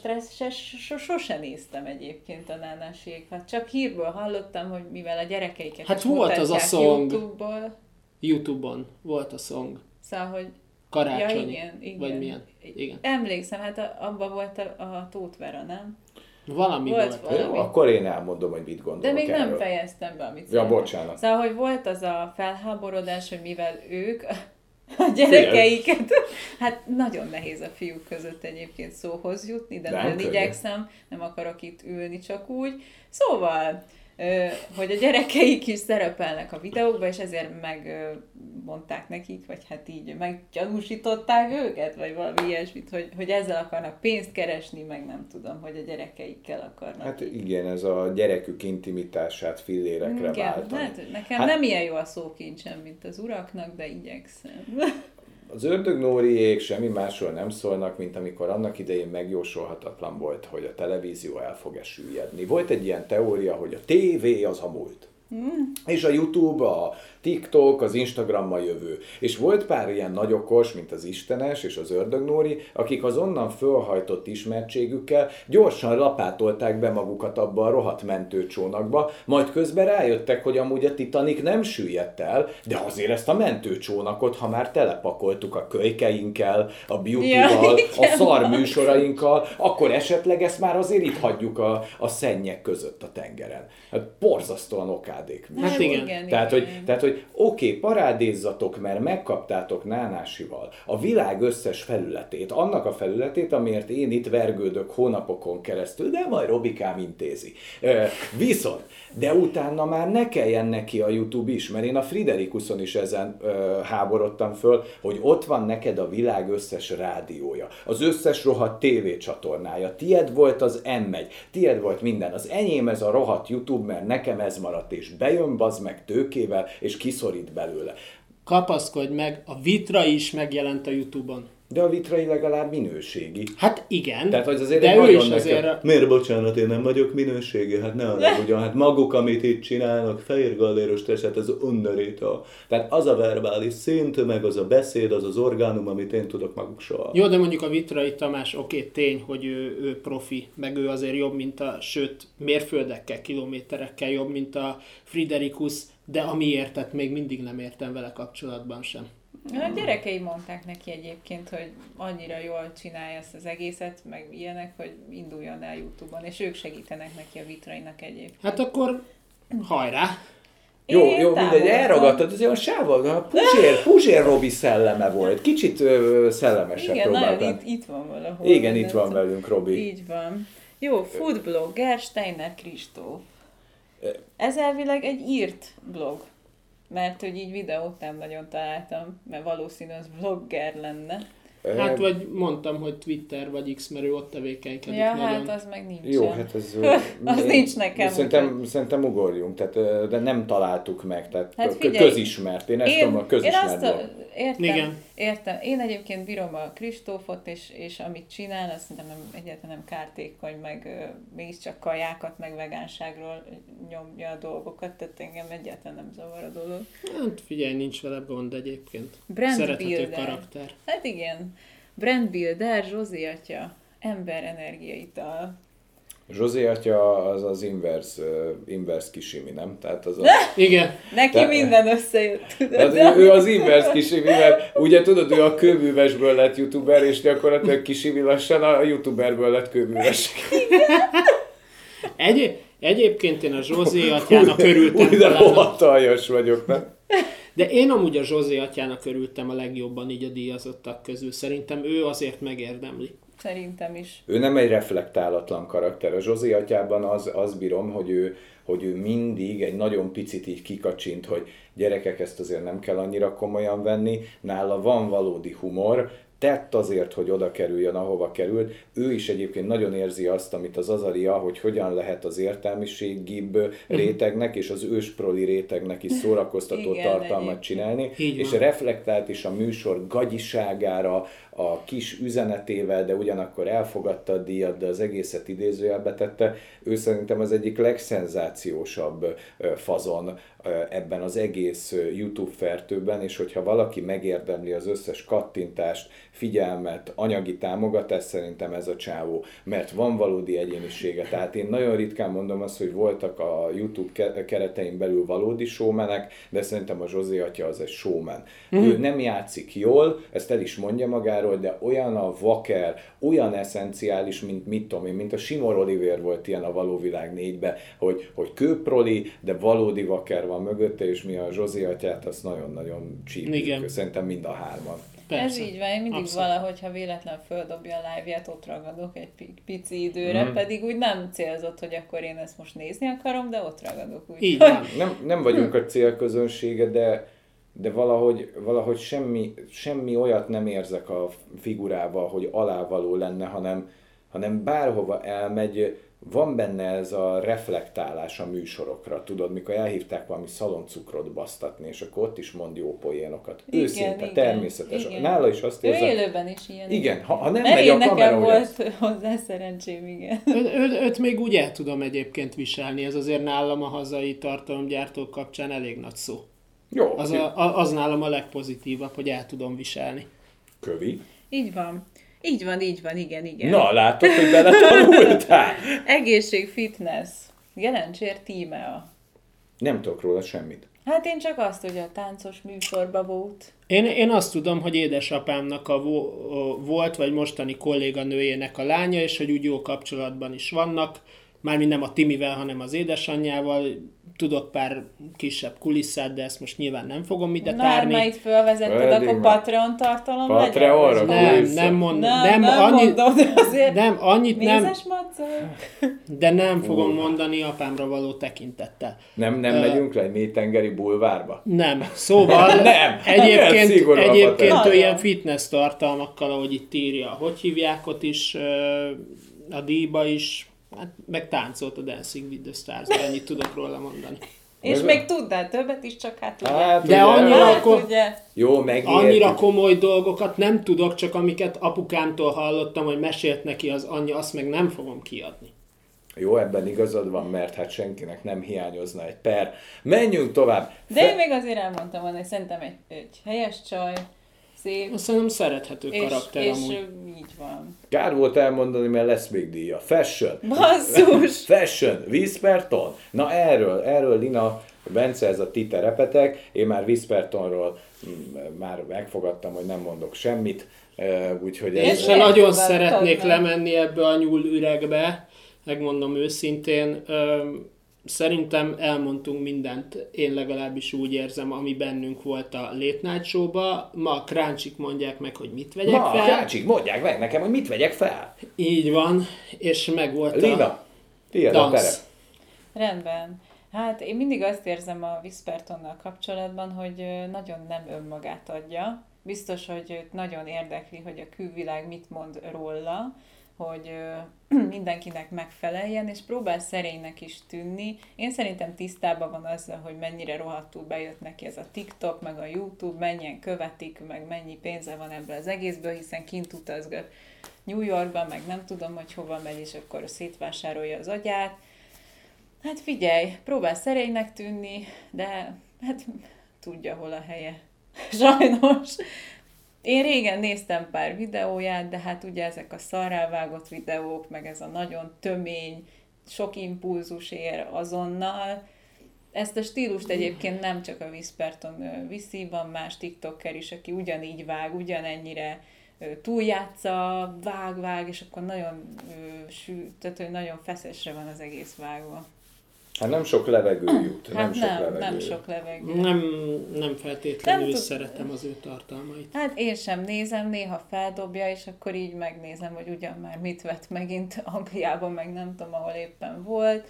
sose néztem egyébként a nánásiékat. Csak hírből hallottam, hogy mivel a gyerekeiket Hát volt az a song. YouTube-ból, Youtube-on volt a song. szóval, hogy Karácsonyi. Ja, igen, igen. Vagy milyen. Igen. Emlékszem, hát a- abban volt a, a Tóth Vera, nem? Valami Volt volt. valami. Jó, akkor én elmondom, hogy mit gondolok De még erről. nem fejeztem be, amit Ja, bocsánat. Szóval, hogy volt az a felháborodás, hogy mivel ők a gyerekeiket, hát nagyon nehéz a fiúk között egyébként szóhoz jutni, de Nem nagyon igyekszem, nem akarok itt ülni csak úgy. Szóval, hogy a gyerekeik is szerepelnek a videókban, és ezért megmondták nekik, vagy hát így meggyanúsították őket, vagy valami ilyesmit, hogy, hogy ezzel akarnak pénzt keresni, meg nem tudom, hogy a gyerekeikkel akarnak. Hát igen, ez a gyerekük intimitását fillérekre Igen, váltani. hát nekem Hát- nem ilyen jó a szókincsem, mint az uraknak, de igyekszem. Az ördög Nóriék semmi másról nem szólnak, mint amikor annak idején megjósolhatatlan volt, hogy a televízió el fog-e süllyedni. Volt egy ilyen teória, hogy a tévé az a múlt. És a YouTube, a TikTok, az Instagram a jövő. És volt pár ilyen nagyokos, mint az Istenes és az Ördögnóri, akik az onnan fölhajtott ismertségükkel gyorsan lapátolták be magukat abba a rohadt mentőcsónakba, majd közben rájöttek, hogy amúgy a Titanic nem süllyedt el, de azért ezt a mentőcsónakot, ha már telepakoltuk a kölykeinkkel, a beauty-val, Ja, a szar műsorainkkal, akkor esetleg ezt már azért itt hagyjuk a, a szennyek között a tengeren. Hát borzasztóan okádék műsor. Hát igen. igen, Tehát, igen. hogy, tehát, hogy oké, okay, parádézzatok, mert megkaptátok Nánásival a világ összes felületét, annak a felületét, amiért én itt vergődök hónapokon keresztül, de majd Robikám intézi. Viszont, de utána már ne kelljen neki a YouTube is, mert én a Friderikuson is ezen ö, háborodtam föl, hogy ott van neked a világ összes rádiója, az összes rohadt tévécsatornája, tied volt az M1, tied volt minden, az enyém ez a rohadt YouTube, mert nekem ez maradt, és bejön bazd meg tőkével, és kiszorít belőle. kapaszkodj meg, a Vitra is megjelent a Youtube-on. De a vitrai legalább minőségi. Hát igen, Tehát, hogy azért de ő is azért... nekem... Miért bocsánat, én nem vagyok minőségi? Hát ne ugyan, hát maguk, amit itt csinálnak, fehér galléros testet, ez underéta. Tehát az a verbális szint, meg az a beszéd, az az orgánum, amit én tudok maguk soha. Jó, de mondjuk a Vitrai Tamás, oké, tény, hogy ő, ő profi, meg ő azért jobb, mint a, sőt, mérföldekkel, kilométerekkel jobb, mint a Friderikus, de amiért, tehát még mindig nem értem vele kapcsolatban sem. A gyerekei mondták neki egyébként, hogy annyira jól csinálja ezt az egészet, meg ilyenek, hogy induljon el Youtube-on, és ők segítenek neki a vitrainak egyébként. Hát akkor hajrá! Jó, Én jó, mindegy, támogatom. elragadtad, az olyan sávval, a Puzsér, Puzsér Robi szelleme volt. Kicsit ö, szellemesebb Igen, nagyon próbáltam. itt, itt van valahol. Igen, itt van ez- velünk, Robi. Így van. Jó, foodblogger Steiner Kristóf. Ez elvileg egy írt blog. Mert hogy így videót nem nagyon találtam, mert valószínű az blogger lenne. Hát Ö, vagy mondtam, hogy Twitter vagy X, mert ő ott tevékenykedik Ja, nagyon. hát az meg nincsen. Jó, hát ez... [laughs] Az én- nincs nekem, Szerintem, szerintem ugorjunk, tehát, de nem találtuk meg, tehát Hát hát figyelj, közismert. Én ezt Én, tudom, a én közismert azt blog. a, értem, Igen. értem. Én egyébként bírom a Kristófot, és, és amit csinál, azt szerintem nem, egyáltalán nem kártékony, meg ö, mégiscsak kajákat, meg vegánságról nyomja a dolgokat, tehát engem egyáltalán nem zavar a dolog. Hát figyelj, nincs vele gond egyébként. Brand Szerethető builder. karakter. Hát igen, Brand Builder, Zsozi atya, ember energiaital. Zsozé atya az az inverse, ö, inverse kisimi, nem? Tehát az a... Igen, Neki Te- minden összejött, tudod? Tehát ő, az inverse kisimi, mert ugye tudod, ő a kőművesből lett youtuber, és gyakorlatilag kisimi lassan a youtuberből lett kőműves. Egy, egyébként én a Zsózé atyának örültem Úgy, de rohadt vagyok, nem? De én amúgy a Zsózé atyának örültem a legjobban így a díjazottak közül. Szerintem ő azért megérdemli. Szerintem is. Ő nem egy reflektálatlan karakter. A Zsozé atyában az, az bírom, hogy ő, hogy ő mindig egy nagyon picit így kikacsint, hogy gyerekek, ezt azért nem kell annyira komolyan venni. Nála van valódi humor, tett azért, hogy oda kerüljön, ahova került. Ő is egyébként nagyon érzi azt, amit az Azaria, hogy hogyan lehet az értelmiségibb rétegnek és az ősproli rétegnek is szórakoztató Igen, tartalmat csinálni, és reflektált is a műsor gagyiságára, a kis üzenetével, de ugyanakkor elfogadta a díjat, de az egészet idézőjelbe tette. Ő szerintem az egyik legszenzációsabb fazon ebben az egész YouTube fertőben, és hogyha valaki megérdemli az összes kattintást, figyelmet, anyagi támogatást, szerintem ez a csávó, mert van valódi egyénisége. Tehát én nagyon ritkán mondom azt, hogy voltak a YouTube ke- keretein belül valódi showmenek, de szerintem a Zsozé atya az egy showman. Mm. Ő nem játszik jól, ezt el is mondja magáról, de olyan a vaker, olyan eszenciális, mint mit tudom én, mint a Simor Oliver volt ilyen a való világ négybe, hogy, hogy kőproli, de valódi vaker van mögötte, és mi a Zsozé atyát azt nagyon-nagyon csípjük. Igen. Szerintem mind a hárman. Persze. Ez így van, én mindig Abszolút. valahogy, ha véletlen földobja a live-ját, ott ragadok egy pi- pici időre, Mhm. pedig úgy nem célzott, hogy akkor én ezt most nézni akarom, de ott ragadok úgy. Így van. Nem, nem vagyunk a célközönsége, de, de valahogy, valahogy semmi, semmi olyat nem érzek a figurával, hogy alávaló lenne, hanem, hanem bárhova elmegy, van benne ez a reflektálás a műsorokra, tudod, mikor elhívták valami szaloncukrot basztatni, és akkor ott is mond jó poénokat. Igen, Őszinte, igen, természetes. igen. Nála is azt Ő érzem, élőben is ilyen. igen, ha, ha nem Mert megy a kamera, nekem volt hozzá szerencsém, igen. Ő, ő, őt még úgy el tudom egyébként viselni, ez azért nálam a hazai tartalomgyártók kapcsán elég nagy szó. Jó, Az, a, a- az nálam a legpozitívabb, hogy el tudom viselni. kövi. Így van. Így van, így van, igen, igen. Na, látod, hogy beletanultál? [laughs] Egészség, fitness. Jelencsér tímea. Nem tudok róla semmit. Hát én csak azt, hogy a táncos műsorban volt. Én, én azt tudom, hogy édesapámnak a vo, a, volt, vagy mostani kolléganőjének a lánya, és hogy úgy jó kapcsolatban is vannak, mármint nem a Timivel, hanem az édesanyjával. Tudok pár kisebb kulisszát, de ezt most nyilván nem fogom ide Már tárni. ma itt fölvezetted, akkor már. Patreon tartalom Patreonra? legyen? Nem, nem, mond, Nem, nem, nem, annyi, mondom, de azért nem, annyit nem, de nem fogom mondani apámra való tekintettel. Nem, nem megyünk le egy mélytengeri bulvárba? Nem. Szóval [laughs] Nem. Egyébként, a egyébként ilyen fitness tartalmakkal, ahogy itt írja, hogy hívják ott is, ö, a díjba is, hát meg táncolt a Dancing with the Stars, de ennyit tudok róla mondani. És Meg- még tudnál többet is, csak hát ugye. Hát, De ugye, annyira- hát akkor- ugye. Jó. Annyira komoly dolgokat nem tudok, csak amiket apukámtól hallottam, hogy mesélt neki az anyja, azt meg nem fogom kiadni. Jó, ebben igazad van, mert hát senkinek nem hiányozna egy per. Menjünk tovább. De én még azért elmondtam volna, hogy szerintem egy, egy helyes csaj, szép, Azt szerintem szerethető és, karakter és amúgy. így van. Kár volt elmondani, mert lesz még díja. Fashion. Basszus! [laughs] Fashion, Whisperton. Na erről, erről Lina, Bence, ez a ti terepetek. Én már Whispertonról mm, már megfogadtam, hogy nem mondok semmit. eh, Úgyhogy Én ez... se miért nagyon szeretnék lemenni ebbe a nyúl üregbe, megmondom őszintén. Szerintem elmondtunk mindent, én legalábbis úgy érzem, ami bennünk volt a Late Night Show-ba. Ma a kráncsik mondják meg, hogy mit vegyek Ma, fel. Kácsik, mondják meg nekem, hogy mit vegyek fel. Így van, és meg volt a Lina, tiéd a terep. dansz. Rendben. Hát én mindig azt érzem a Whispertonnal kapcsolatban, hogy nagyon nem önmagát adja. Biztos, hogy őt nagyon érdekli, hogy a külvilág mit mond róla, hogy [clears throat] mindenkinek megfeleljen, és próbál szerénynek is tűnni. Én szerintem tisztában van azzal, hogy mennyire rohadtul bejött neki ez a TikTok, meg a YouTube, mennyien követik, meg mennyi pénze van ebből az egészből, hiszen kint utazgat New Yorkban, meg nem tudom, hogy hova megy, és akkor szétvásárolja az agyát. Hát figyelj, próbál szerénynek tűnni, de hát tudja, hol a helye. [laughs] Sajnos. Én régen néztem pár videóját, de hát ugye ezek a szarrá vágott videók, meg ez a nagyon tömény, sok impulzus ér azonnal. Ezt a stílust egyébként nem csak a Whisperton viszi, van más TikToker is, aki ugyanígy vág, ugyanennyire túljátsza, vág, vág, és akkor nagyon tehát hogy nagyon feszesre van az egész vágva. Hát nem sok levegő jut. Hát nem, sok nem, levegő. nem sok levegő. Nem, nem feltétlenül Nem tud- szeretem az ő tartalmait. Hát én sem nézem, néha feldobja, és akkor így megnézem, hogy ugyan már mit vett megint Angliában, meg nem tudom, ahol éppen volt.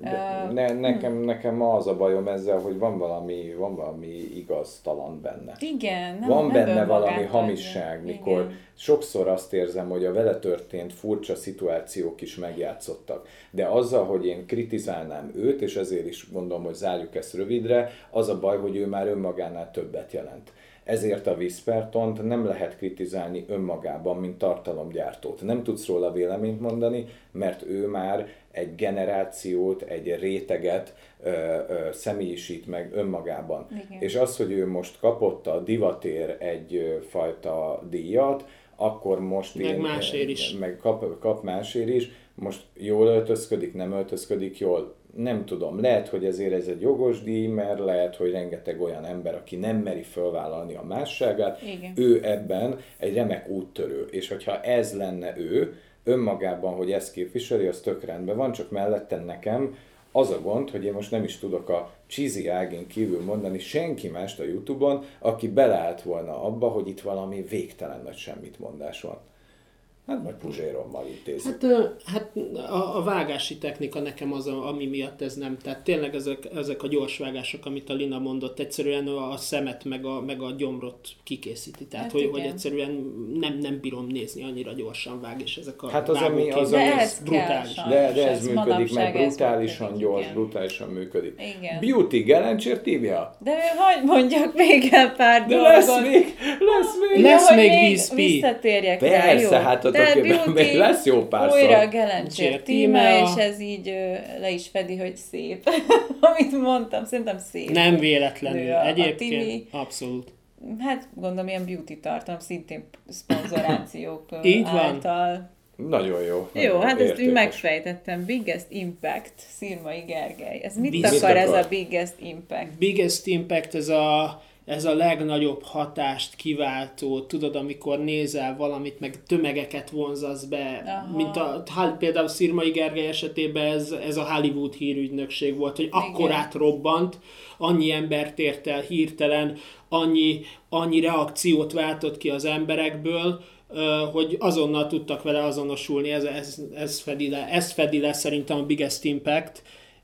De ne, nekem, nekem ma az a bajom ezzel, hogy van valami, van valami igaztalan benne. Igen, nem van nem benne valami hamisság, mikor Igen. sokszor azt érzem, hogy a vele történt furcsa szituációk is megjátszottak. De azzal, hogy én kritizálnám őt, és ezért is gondolom, hogy zárjuk ezt rövidre, az a baj, hogy ő már önmagánál többet jelent. Ezért a Whispertont nem lehet kritizálni önmagában, mint tartalomgyártót. Nem tudsz róla véleményt mondani, mert ő már egy generációt, egy réteget ö, ö, személyisít meg önmagában. Igen. És az, hogy ő most kapott a divatér egy ö, fajta díjat, akkor most Meg másért is. meg kap, kap másért is, most jól öltözködik, nem öltözködik jól, nem tudom, lehet, hogy ezért ez egy jogos díj, mert lehet, hogy rengeteg olyan ember, aki nem meri fölvállalni a másságát, Igen. ő ebben egy remek úttörő, és hogyha ez lenne ő, önmagában, hogy ezt képviseli, az tök rendben van, csak mellettem nekem az a gond, hogy én most nem is tudok a cheesy ágén kívül mondani senki mást a Youtube-on, aki beleállt volna abba, hogy itt valami végtelen nagy semmit mondás van. Hát majd Puzsérommal intézzük. Hát, hát a, a vágási technika nekem az, a, ami miatt ez nem. Tehát tényleg ezek, ezek a gyors vágások, amit a Lina mondott, egyszerűen a szemet meg a, meg a gyomrot kikészíti. Tehát, Hát hogy, igen. hogy egyszerűen nem, nem bírom nézni, annyira gyorsan vág, és ezek a Hát az, ami- az, De ami- ez kell brutális. sajnos. De, de ez, ez működik, mert ez brutálisan működik, gyors, igen. brutálisan működik. Igen. Beauty, Gelencsér tívja? De hagyd mondjak még el pár De dolgot. lesz még, lesz még. Lesz hogy még vízpi. Visszatérjek rá, Persze, jó. hát oké, Beauty lesz jó pár Újra a. Gelencsér tíme, és ez így ö, le is fedi, hogy szép. [laughs] Amit mondtam, szerintem szép. Nem véletlenül. A- a Egyébként Timi. abszolút. Hát gondolom ilyen beauty tartalom, szintén szponzorációk Így van. által. Nagyon jó. Jó, nagyon hát ezt úgy értékes. megfejtettem. Biggest Impact, Szirmai Gergely. Ez mit, Mit akar ez akar? a Biggest Impact? Biggest Impact, ez a, ez a legnagyobb hatást kiváltó, tudod, amikor nézel valamit, meg tömegeket vonzasz be, Aha. mint a, például Szirmai Gergely esetében ez, ez a Hollywood hírügynökség volt, hogy akkorát robbant, annyi embert ért el hirtelen, annyi, annyi reakciót váltott ki az emberekből, hogy azonnal tudtak vele azonosulni, ez, ez, ez, fedi le, ez fedi le szerintem a Biggest Impact,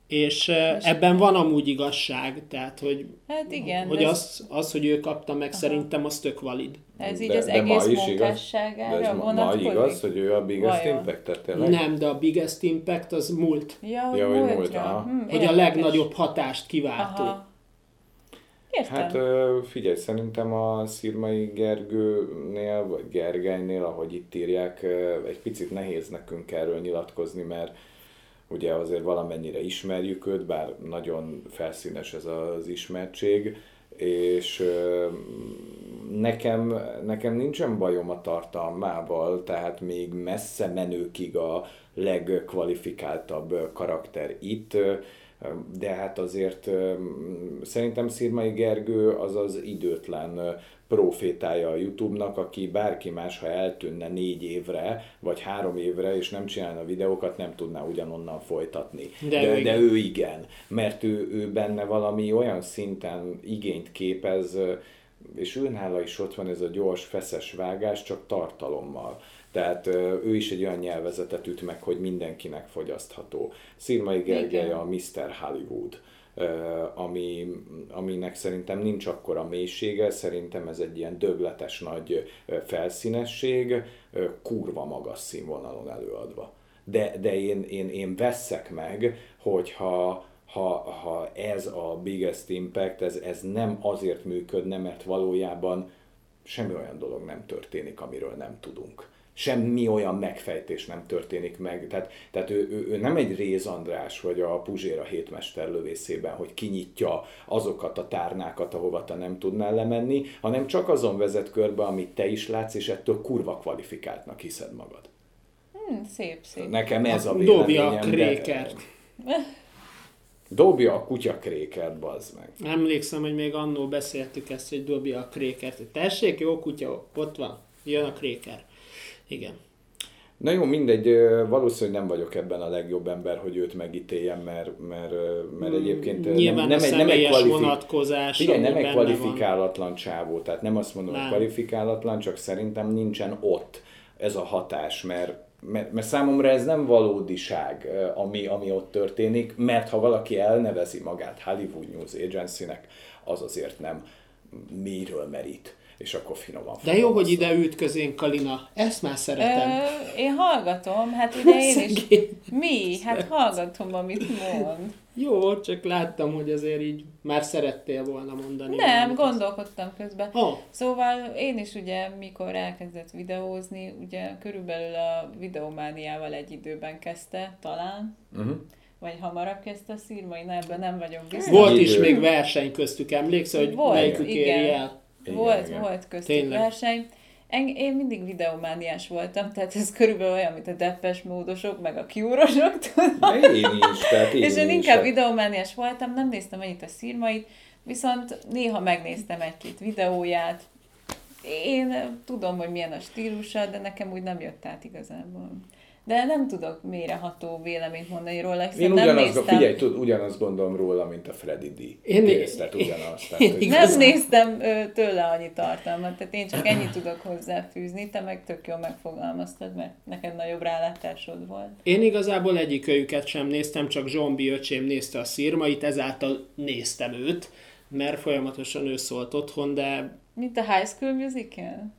És ö, ebben van amúgy igazság, tehát hogy, Hát igen, hogy ez, az, az, hogy ő kapta meg, szerintem az tök valid. ez így De- az de ma egész is igaz? De munkásságára ez ma, ma vonatkozik. igaz, hogy ő a biggest Vajon? impact tényleg? Nem, de a biggest impact az múlt. Ja, hogy, Ja, hogy múltra, aha. Hm, Hogy a legnagyobb hatást kiváltó. Aha. Értem. Hát figyelj, szerintem a Szirmai Gergőnél, vagy Gergelynél, ahogy itt írják, egy picit nehéz nekünk erről nyilatkozni, mert ugye azért valamennyire ismerjük őt, bár nagyon felszínes ez az ismertség, és nekem, nekem nincsen bajom a tartalmával, tehát még messze menőkig a legkvalifikáltabb karakter itt, de hát azért szerintem Szirmai Gergő az az időtlen profétája a YouTube-nak, aki bárki más, ha eltűnne négy évre, vagy három évre, és nem csinálna videókat, nem tudná ugyanonnan folytatni. De de, ő de igen. ő igen, mert ő, ő benne valami olyan szinten igényt képez, és ő nála is ott van ez a gyors, feszes vágás, csak tartalommal. Tehát ő is egy olyan nyelvezetet üt meg, hogy mindenkinek fogyasztható. Szirmai Gergely a Mr. Hollywood, ami, aminek szerintem nincs akkora mélysége, szerintem ez egy ilyen dögletes nagy felszínesség, kurva magas színvonalon előadva. De, de én, én, én veszek meg, hogyha ha, ha ez a biggest impact, ez, ez nem azért működne, mert valójában semmi olyan dolog nem történik, amiről nem tudunk. Semmi olyan megfejtés nem történik meg. Tehát, tehát ő, ő, ő nem egy Réz András, vagy a Puzsér a hétmester lövészében, hogy kinyitja azokat a tárnákat, ahova te nem tudnál lemenni, hanem csak azon vezet körbe, amit te is látsz, és ettől kurva kvalifikáltnak hiszed magad. Hm, szép, szép. Nekem ez a Dobja a véleményem. de- krékert. Dobja a kutya krékert, bazd meg. Emlékszem, hogy még annó beszéltük ezt, hogy dobja a krékert. Tessék, jó kutya, ott van, jön a kréker. Igen. Na jó, mindegy, valószínűleg nem vagyok ebben a legjobb ember, hogy őt megítéljem, mert, mert, mert egyébként Hmm, Nyilván nem, nem, egy, nem egy kvalifi- vonatkozás, Figyelj, nem egy benne van. kvalifikálatlan csávó, tehát nem azt mondom, hogy Nem. kvalifikálatlan, csak szerintem nincsen ott ez a hatás, mert, mert, mert számomra ez nem valódiság, ami, ami ott történik, mert ha valaki elnevezi magát Hollywood News Agency-nek, az azért nem miről merít, és akkor finoman De jó, hogy ide ült közénk Kalina. Ezt már szeretem. Ö, én hallgatom, hát ugye én is... Mi? Hát hallgatom, amit mond. Jó, csak láttam, hogy azért így már szerettél volna mondani. Nem, gondolkodtam közben. Ó, Szóval én is ugye, mikor elkezdett videózni, ugye körülbelül a videomániával egy időben kezdte, talán, Uh-huh. vagy hamarabb kezdte a szírmai, na ebben nem vagyok biztos. volt is még verseny köztük, emlékszel, hogy Volt, melyikük éri igen. el? Igen, volt, igen. volt köztük Tényleg. verseny. En- Én mindig videomániás voltam, tehát ez körülbelül olyan, mint a deppes módosok, meg a kiúrosok, [laughs] tudod? De én is, tehát én És én is. inkább hát- videomániás voltam, nem néztem ennyit a szírmait, viszont néha megnéztem egy-két videóját. Én tudom, hogy milyen a stílusa, de nekem úgy nem jött át igazából. De nem tudok mélyreható véleményt mondani róla, hiszen Én nem ugyanazt, néztem, figyelj, tud, ugyanazt gondolom róla, mint a Freddy D. Én- tehát ugyanazt. Tehát, hogy nem néztem tőle annyi tartalmat, tehát én csak ennyit tudok hozzáfűzni, te meg tök jól megfogalmaztad, mert neked nagyobb rálátásod volt. Én igazából egyikőjüket sem néztem, csak Zsombi öcsém nézte a szírmait, ezáltal néztem őt, mert folyamatosan ő szólt otthon, de, Mint a High School Musical?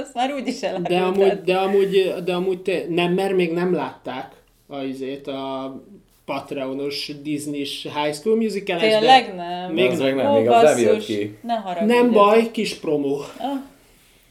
Azt már úgy is Mhm. de elárultad. amúgy, de amúgy, de amúgy te, nem, mert még nem látták a, izét, a Patreonos Disney-s High School musical Tényleg nem. Még az nem, még az nem jött ki. Ne haragudj. Nem baj, kis promó. Ah,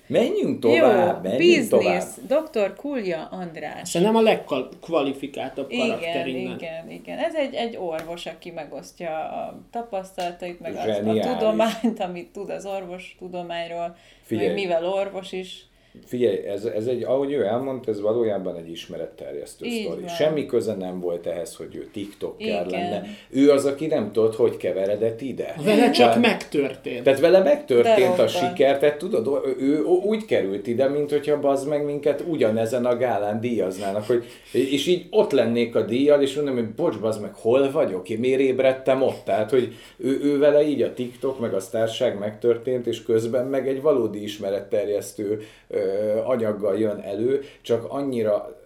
Menjünk tovább, Jó, menjünk tovább. business. Dr. Kulja András. Szerintem a legkvalifikáltabb karakter Igen, innen. igen, igen. Ez egy, egy orvos, aki megosztja a tapasztalatait, meg az, a tudományt, amit tud az orvos tudományról, Figyelj. meg mivel orvos is. Figyelj, ez, ez egy, ahogy ő elmondta, ez valójában egy ismeretterjesztő Így sztori. van. Semmi köze nem volt ehhez, hogy ő TikToker lenne. Ő az, aki nem tudott, hogy keveredett ide. Vele csak megtörtént. Tehát vele megtörtént De a siker, tehát tudod, ő, ő úgy került ide, mint hogyha bazd meg minket ugyanezen a gálán díjaznának, hogy, és így ott lennék a díjjal, és mondom, hogy bocs, bazd meg, hol vagyok, én miért ébredtem ott? Tehát, hogy ő, ő vele így a TikTok, meg a sztárság megtörtént, és közben meg egy valódi ismeretterjesztő ö, anyaggal jön elő, csak annyira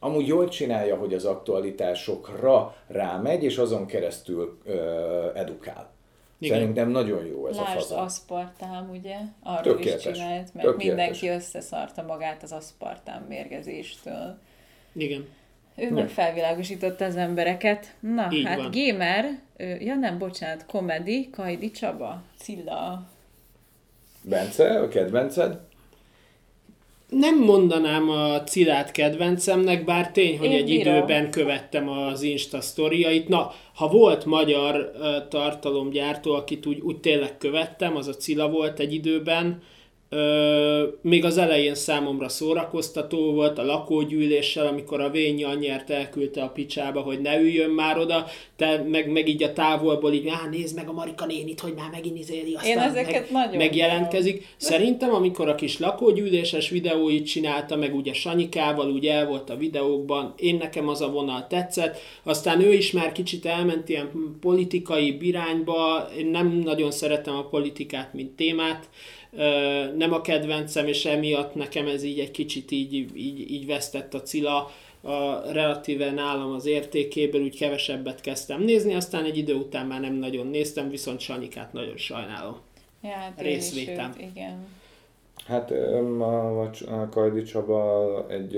amúgy jól csinálja, hogy az aktualitásokra rámegy, és azon keresztül ö, edukál. Igen. Szerintem nagyon jó ez a Lásd fazon. aszpartám, ugye? Arról Tökéletes. is csinált, mert Tökéletes. mindenki összeszarta magát az aszpartám mérgezéstől. Igen. Ő meg felvilágosította az embereket. Na, Így hát van. gamer, ja nem, bocsánat, komedi, Kajdi Csaba, Cilla. Bence, a kedvenced? Nem mondanám a Cilát kedvencemnek, bár tény, hogy Én egy bírom. időben követtem az Insta sztoriait. Na, ha volt magyar ö, tartalomgyártó, akit úgy, úgy tényleg követtem, az a Cila volt egy időben, Ö, még az elején számomra szórakoztató volt a lakógyűléssel, amikor a Vényi anyját elküldte a picsába, hogy ne üljön már oda, te meg, meg így a távolból így, á, nézd meg a Marika nénit, hogy már megint izéli, aztán ezeket meg, nagyon megjelentkezik. Szerintem, amikor a kis lakógyűléses videóit csinálta, meg ugye Sanyikával úgy el volt a videókban, én nekem az a vonal tetszett, aztán ő is már kicsit elment ilyen politikai irányba, én nem nagyon szeretem a politikát, mint témát, nem a kedvencem, és emiatt nekem ez így egy kicsit így, így, így vesztett a Cila, a relatíve nálam az értékéből, úgy kevesebbet kezdtem nézni, aztán egy idő után már nem nagyon néztem, viszont Sanyikát nagyon sajnálom. Ja, hát is Részvétem. őt, igen. Hát a, a Kajdi Csaba egy,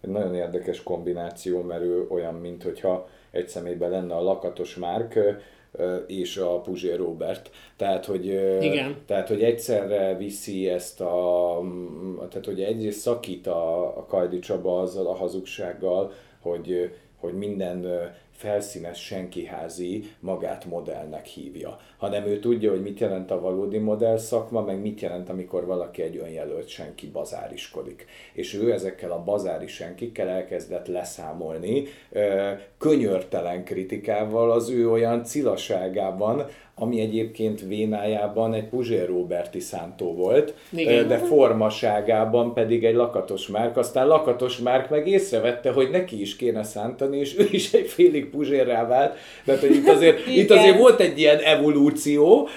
egy nagyon érdekes kombináció, mert ő olyan, mint hogyha egy személyben lenne a Lakatos Márk és a Puzsér Robert. Tehát, hogy, Igen. tehát, hogy egyszerre viszi ezt a, tehát, hogy egyrészt szakít a, a Kajdi Csaba azzal a hazugsággal, hogy, hogy minden felszínes senkiházi magát modellnek hívja, hanem ő tudja, hogy mit jelent a valódi modell szakma, meg mit jelent, amikor valaki egy önjelölt senki bazáriskodik. És ő ezekkel a bazári senkikkel elkezdett leszámolni, ö, könyörtelen kritikával az ő olyan cilaságában, ami egyébként vénájában egy Puzsér Roberti szántó volt, Igen. de formaságában pedig egy lakatos márk. Aztán lakatos márk meg észrevette, hogy neki is kéne szántani, és ő is egy félig Puzsérrá vált. Tehát, hogy itt azért, [laughs] itt azért volt egy ilyen evolúció.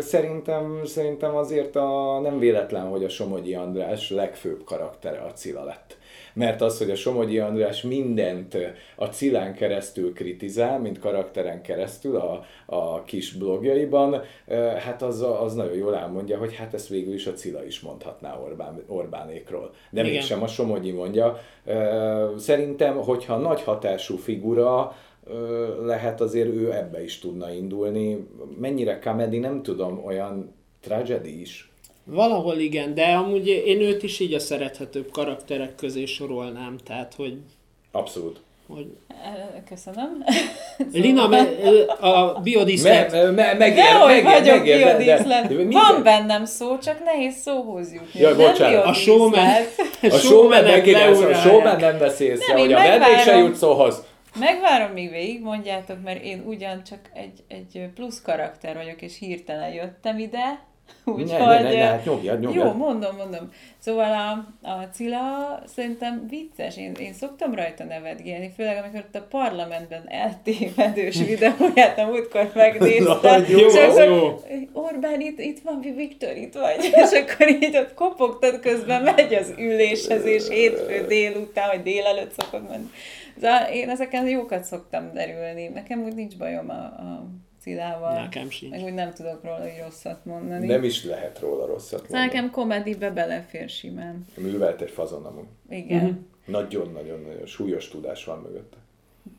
Szerintem, szerintem azért a, nem véletlen, hogy a Somogyi András legfőbb karaktere a Cilla lett. Mert az, hogy a Somogyi András mindent a Cilán keresztül kritizál, mint karakteren keresztül a, a kis blogjaiban, hát az, az nagyon jól elmondja, hogy hát ezt végül is a Cilla is mondhatná Orbán, Orbánékról. De Igen. mégsem a Somogyi mondja. Szerintem, hogyha nagy hatású figura, lehet azért ő ebbe is tudna indulni. Mennyire comedy, nem tudom, olyan tragedy is. Valahol igen, de amúgy én őt is így a szerethetőbb karakterek közé sorolnám, tehát hogy, Abszolút. hogy Köszönöm. [laughs] Lina, me, a biodiszlet, Me, me, megér, Dehogy megér, vagyok megér, de- de- de Van bennem szó, csak nehéz szóhoz jutni. Jaj, Nem bocsánat. a showman. A showman [laughs] a showman nem beszélsz, Nem, hogy a vendég se jut szóhoz. Megvárom, míg végig mondjátok, mert én ugyancsak egy, egy plusz karakter vagyok, és hirtelen jöttem ide. Úgyhogy... Ne, ne, ne, ne, hát nyomjad, nyomjad. Jó, mondom, mondom. Szóval a, a Cilla szerintem vicces, én, én szoktam rajta nevetgélni, főleg amikor ott a parlamentben eltévedős [laughs] videóját a múltkor megnéztem. Jó, és akkor, jó. Orbán, itt, itt van, Viktor, itt vagy. [laughs] És akkor így ott kopogtad, közben megy az üléshez, és hétfő délután, vagy délelőtt szokott menni. Szóval én ezeken jókat szoktam derülni. Nekem úgy nincs bajom a, a Cilával. Nekem sincs. Meg úgy nem tudok róla hogy rosszat mondani. Nem is lehet róla rosszat Szóval mondani. nekem komedibe belefér simán. Művelt egy fazon amúgy. Igen. Mhm. Nagyon-nagyon-nagyon súlyos tudás van mögötte.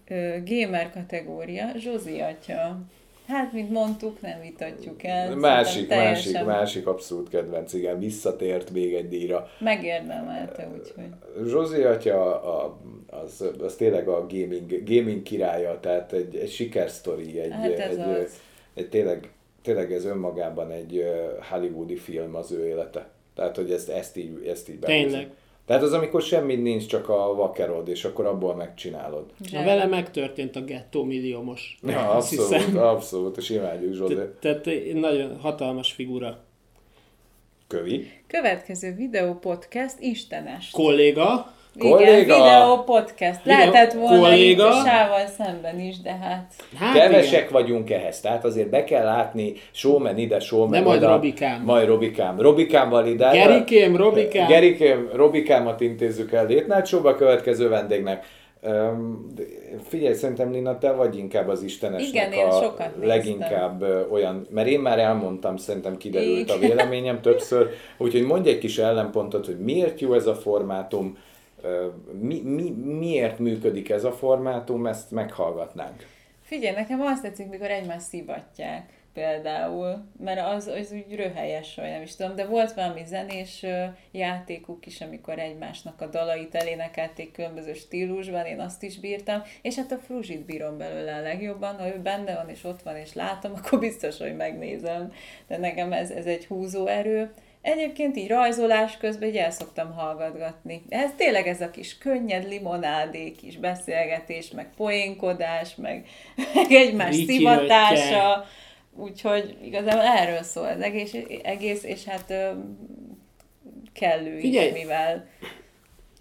Ö, gamer kategória, Zsozi atya. Hát, mint mondtuk, nem vitatjuk el. Másik, Szerintem másik, teljesen másik abszolút kedvenc, igen, visszatért még egy díjra. Megérdemelte, úgyhogy. Zsózi atya a, az, az tényleg a gaming, gaming királya, tehát egy, egy sikersztori, egy, Hát ez egy, az. egy tényleg, tényleg ez önmagában egy hollywoodi film az ő élete. Tehát, hogy ezt, ezt így, ezt így behozni. Tehát az, amikor semmi nincs, csak a vakerod, és akkor abból megcsinálod. Na, vele megtörtént a gettó milliómos. Ja, abszolút, hiszem. abszolút, és imádjuk. Te- Tehát nagyon hatalmas figura. Kövi. Következő videó podcast Istenes. Kolléga, Igen, Kolléga. videó podcast. Lehetett volna kolléga. itt a sával szemben is, de hát... Hát Kevesek igen. vagyunk ehhez, tehát azért be kell látni, showman ide, showman De majd oda. Robikám. Majd Robikám. Robikámmal ide. Gerikém, Robikám. Gerikém, Robikámat intézzük el Night Show-ba a következő vendégnek. Figyelj, szerintem Nina, te vagy inkább az Istenesnek Igen, én a sokat néztem. leginkább ö, olyan, mert én már elmondtam, szerintem kiderült a Igen. véleményem többször, úgyhogy mondj egy kis ellenpontot, hogy miért jó ez a formátum, mi, mi, miért működik ez a formátum, ezt meghallgatnánk. Figyelj, nekem azt tetszik, mikor egymást szivatják például, mert az, az úgy röhelyes, vagy nem is tudom, de volt valami zenés játékuk is, amikor egymásnak a dalait elénekelték különböző stílusban, én azt is bírtam, és hát a Fruzsit bírom belőle a legjobban, ha ő benne van, és ott van, és látom, [laughs] akkor biztos, hogy megnézem, de nekem ez, ez egy húzóerő. Egyébként így rajzolás közben így el szoktam hallgatgatni. Ez tényleg ez a kis könnyed limonádé, kis beszélgetés, meg poénkodás, meg, [laughs] meg egymás Riki szivatása. Úgyhogy igazából erről szól az egész, egész és hát ö, kellő Figyelj, is, mivel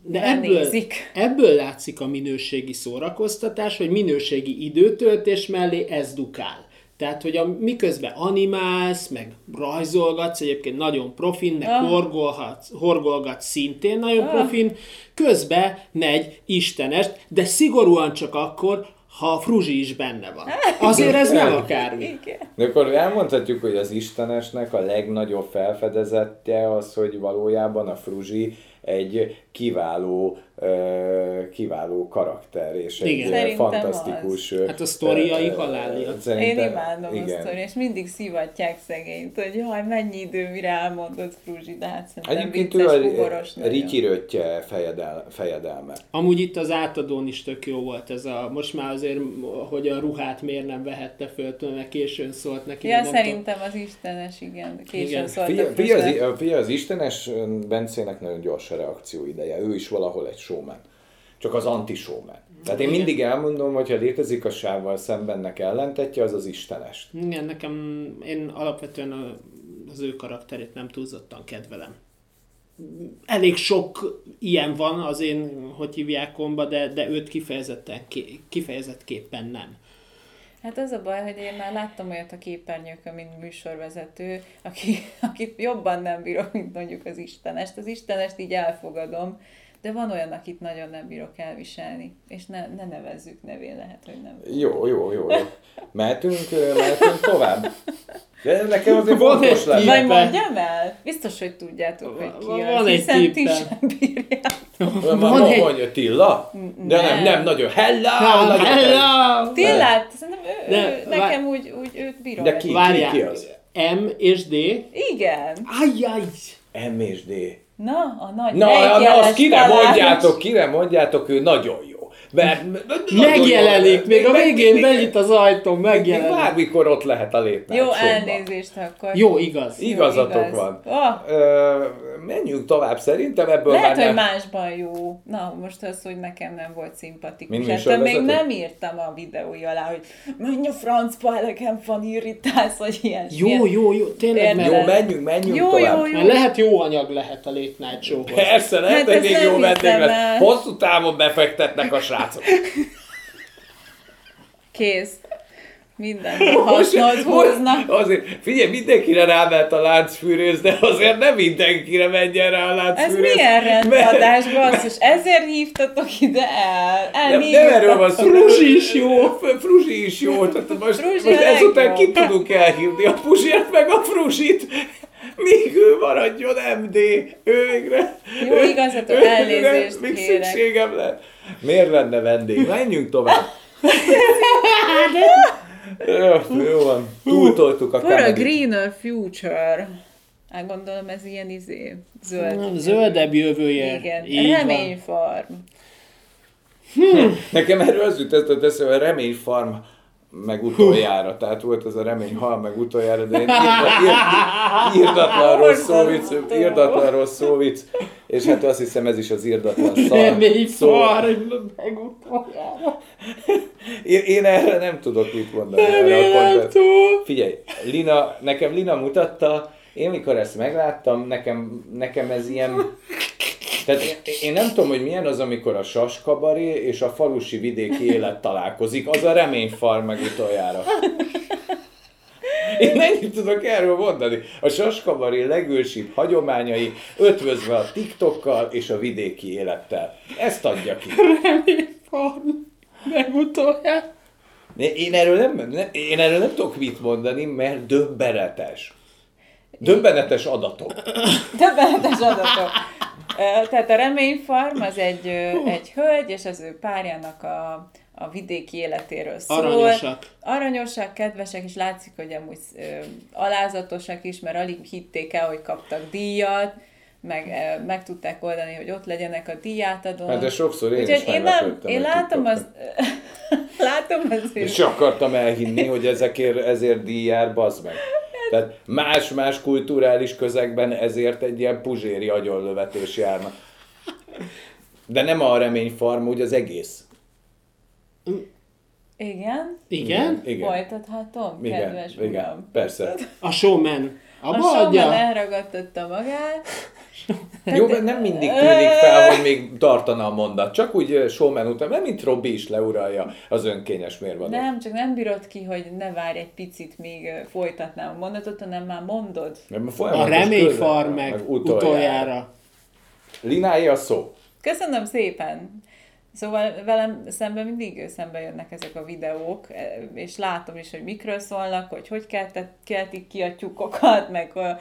De ebből, nézik. ebből látszik a minőségi szórakoztatás, hogy minőségi időtöltés mellé ez dukál. Tehát, hogy a, miközben animálsz, meg rajzolgatsz, egyébként nagyon profin, meg Ah. horgolhatsz, horgolgatsz szintén nagyon Ah. profin, közben megy istenest, de szigorúan csak akkor, ha a fruzsi is benne van. Azért ez nem akármi. De akkor elmondhatjuk, hogy az Istenesnek a legnagyobb felfedezetje az, hogy valójában a Fruzsi egy kiváló, kiváló karakter, és egy Igen. ö, Szerintem fantasztikus... ö, Hát a sztoriai halália. Én imádom a sztori, és mindig szivatják szegényt, hogy jaj, mennyi idő, mire elmondod Fruzsi, de hát szerintem Egyébként ő a. Riki Röttye fejedel, fejedelme. Amúgy itt az átadón is tök jó volt ez a, most már azért, hogy a ruhát miért nem vehette föl, tudom, mert későn szólt neki. Ja, szerintem az Istenes, igen. Későn Igen. szólt Fia, fia, az, fia, az Istenes Bencének nagyon gyors a reakció ideje. Ő is valahol egy showman. Csak az anti-showman. Tehát én mindig elmondom, hogy ha létezik a sávval szembennek ellentetje, az az Istenest. Igen, nekem, én alapvetően a, az ő karakterét nem túlzottan kedvelem. Elég sok ilyen van az én, hogy hívják komba, de, de őt kifejezetten, ké- kifejezettképpen nem. Hát az a baj, hogy én már láttam olyat a képernyőkön, mint műsorvezető, aki, [laughs] akit jobban nem bírok, mint mondjuk az Istenest. Az Istenest így elfogadom, de van olyan, akit nagyon nem bírok elviselni, és ne, ne nevezzük nevén, lehet, hogy nem. Jó, jó, jó. jó. Mehetünk, mehetünk tovább. De nekem azért Van fontos lenne. Vagy Tippe. mondjam el? Biztos, hogy tudjátok, hogy ki Van az, egy hiszen ti sem bírjátok. Van egy- mondja, Tilla? De nem, Nem. nem, nagyon. Hella! nagyon Hello! Tillát, szerintem ő, nekem úgy, úgy őt bírom. De ki? Várjál, ki az? M és D. Igen. Ajjaj! M és D. Na, a nagy Na, na azt kire mondjátok, kire mondjátok, ő nagyon jó. Mert, Megjelenik, még a végén még- benyit az ajtón, még megjelenik. Bármikor ott lehet a lépni. Jó, elnézést akkor. Jó, igaz. Jó, Igazatok igaz. van. Oh, Ö, menjünk tovább, szerintem ebből lehet, már hogy nem... másban jó. Na, most az, hogy nekem nem volt szimpatikus. Hát, még műsorvezető? nem írtam a videója alá, hogy menj a francba, nekem van irritálsz, vagy ilyen. Jó, jó, jó, tényleg, mert, Jó, menjünk, menjünk Jó, tovább. jó, jó. mert lehet jó anyag lehet a Late Night Show-hoz. Persze, lehet, Hát hogy még jó vendég lesz. Hosszú távon befektetnek a [laughs] srácok. Kész. Minden [laughs] hasznot [laughs] húznak. Azért, figyelj, mindenkire ráment a láncfűrész, de azért nem mindenkire menjen rá a Ez láncfűrész. milyen mert- rendadás, basszus? Ezért hívtatok ide el. Nem, nem Elnézést erről van szó. Fruzsi is jó. Fruzsi is jó. Tehát most, Fruzsi most ezután ki tudunk elhívni a Puzsért meg a Fruzsit. Míg ő maradjon MD. Ő végre. Jó, igazatok, őre elnézést Még szükségem lett. Miért lenne vendég? Menjünk tovább. jó, jó van. Túltoltuk a For a greener future. Hát gondolom ez ilyen izé, zöld. Zöldebb jövője. Igen, Így van. reményfarm. Nekem erről az jutott eszembe, a remény farm meg utoljára, tehát volt ez a remény hal meg utoljára, de én írdatlan rossz szóvic, írdatlan rossz szóvic, és hát azt hiszem ez is az írdatlan szar Remény szó. meg utoljára. Én, én erre nem tudok mit mondani. Erre. Figyelj, Lina, nekem Lina mutatta, én mikor ezt megláttam, nekem, nekem ez ilyen Tehát én, nem tudom, hogy milyen az, amikor a saskabaré és a falusi vidéki élet találkozik, az a reményfar meg utoljára. Én ennyit tudok erről mondani. A saskabaré legősibb hagyományai ötvözve a TikTokkal és a vidéki élettel. Ezt adja ki. Farm. Nem utoljára. Én erről nem, nem, én erről nem tudok mit mondani, mert döbbenetes. Döbbenetes adatok. Többenetes adatok. Tehát a reményfarm az egy, egy hölgy, és az ő párjának a, a vidéki életéről szól. Aranyosak. Aranyosak, kedvesek, és látszik, hogy amúgy ö, alázatosak is, mert alig hitték el, hogy kaptak díjat, meg, ö, meg tudták oldani, hogy ott legyenek a díjátadón. Hát de sokszor én Úgyhogy is én, nem, én [laughs] látom az, látom az És akartam elhinni, hogy ezekért ezért díj jár, bazd meg. Tehát más-más kulturális közegben ezért egy ilyen puzséri agyonlövetés járna. De nem a reményfarm, úgy az egész. Igen, Igen? Igen. folytathatom, Igen, kedves igen, uram. persze. A showman. A Abba showman adja? elragadtatta magát. [laughs] Jó, mert nem mindig tűnik fel, hogy még tartana a mondat. Csak úgy showman után, nem mint Robi is leuralja az önkényes mérvadót. Nem, csak nem bírod ki, hogy ne várj egy picit, míg ö, folytatnám a mondatot, hanem már mondod. Mert A folyamatos reményfar közben, meg utoljára. Linái a szó. Köszönöm szépen! Szóval velem szemben mindig szembe jönnek ezek a videók, e, és látom is, hogy mikről szólnak, hogy hogy keltet- keltik ki a tyúkokat, meg a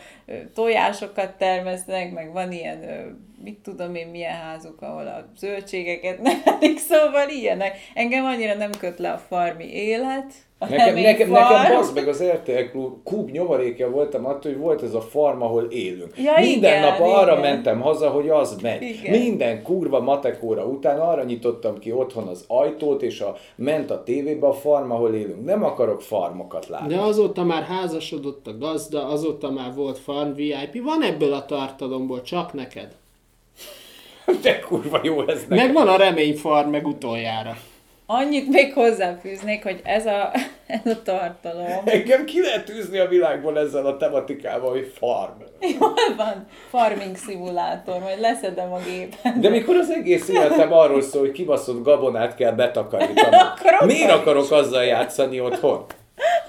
tojásokat termesznek, meg van ilyen, mit tudom én, milyen házuk, ahol a zöldségeket [laughs] nevelik, szóval ilyenek. Engem annyira nem köt le a farmi élet, a Nekem, nekem, farm. nekem az meg az RTL klub, kub nyomorékja voltam attól, hogy volt ez a farm, ahol élünk. Ja, Minden igen, nap arra igen. mentem haza, hogy az megy. Igen. Minden kurva matekóra után arra nyitottam ki otthon az ajtót, és a, ment a tévébe a farm, ahol élünk. Nem akarok farmokat látni. De azóta már házasodott a gazda, azóta már volt farm VIP. Van ebből a tartalomból, csak neked. De kurva jó ez nekem. Meg van a reményfarm meg utoljára. Annyit még hozzáfűznék, hogy ez a, [laughs] ez a tartalom, Engem ki lehet űzni a világból ezzel a tematikával, hogy farm. hol van farming szimulátor, majd leszedem a gépet. De mikor az egész életem arról szól, hogy kibaszott gabonát kell betakarítani. Akkor ott Miért akarok azzal játszani otthon?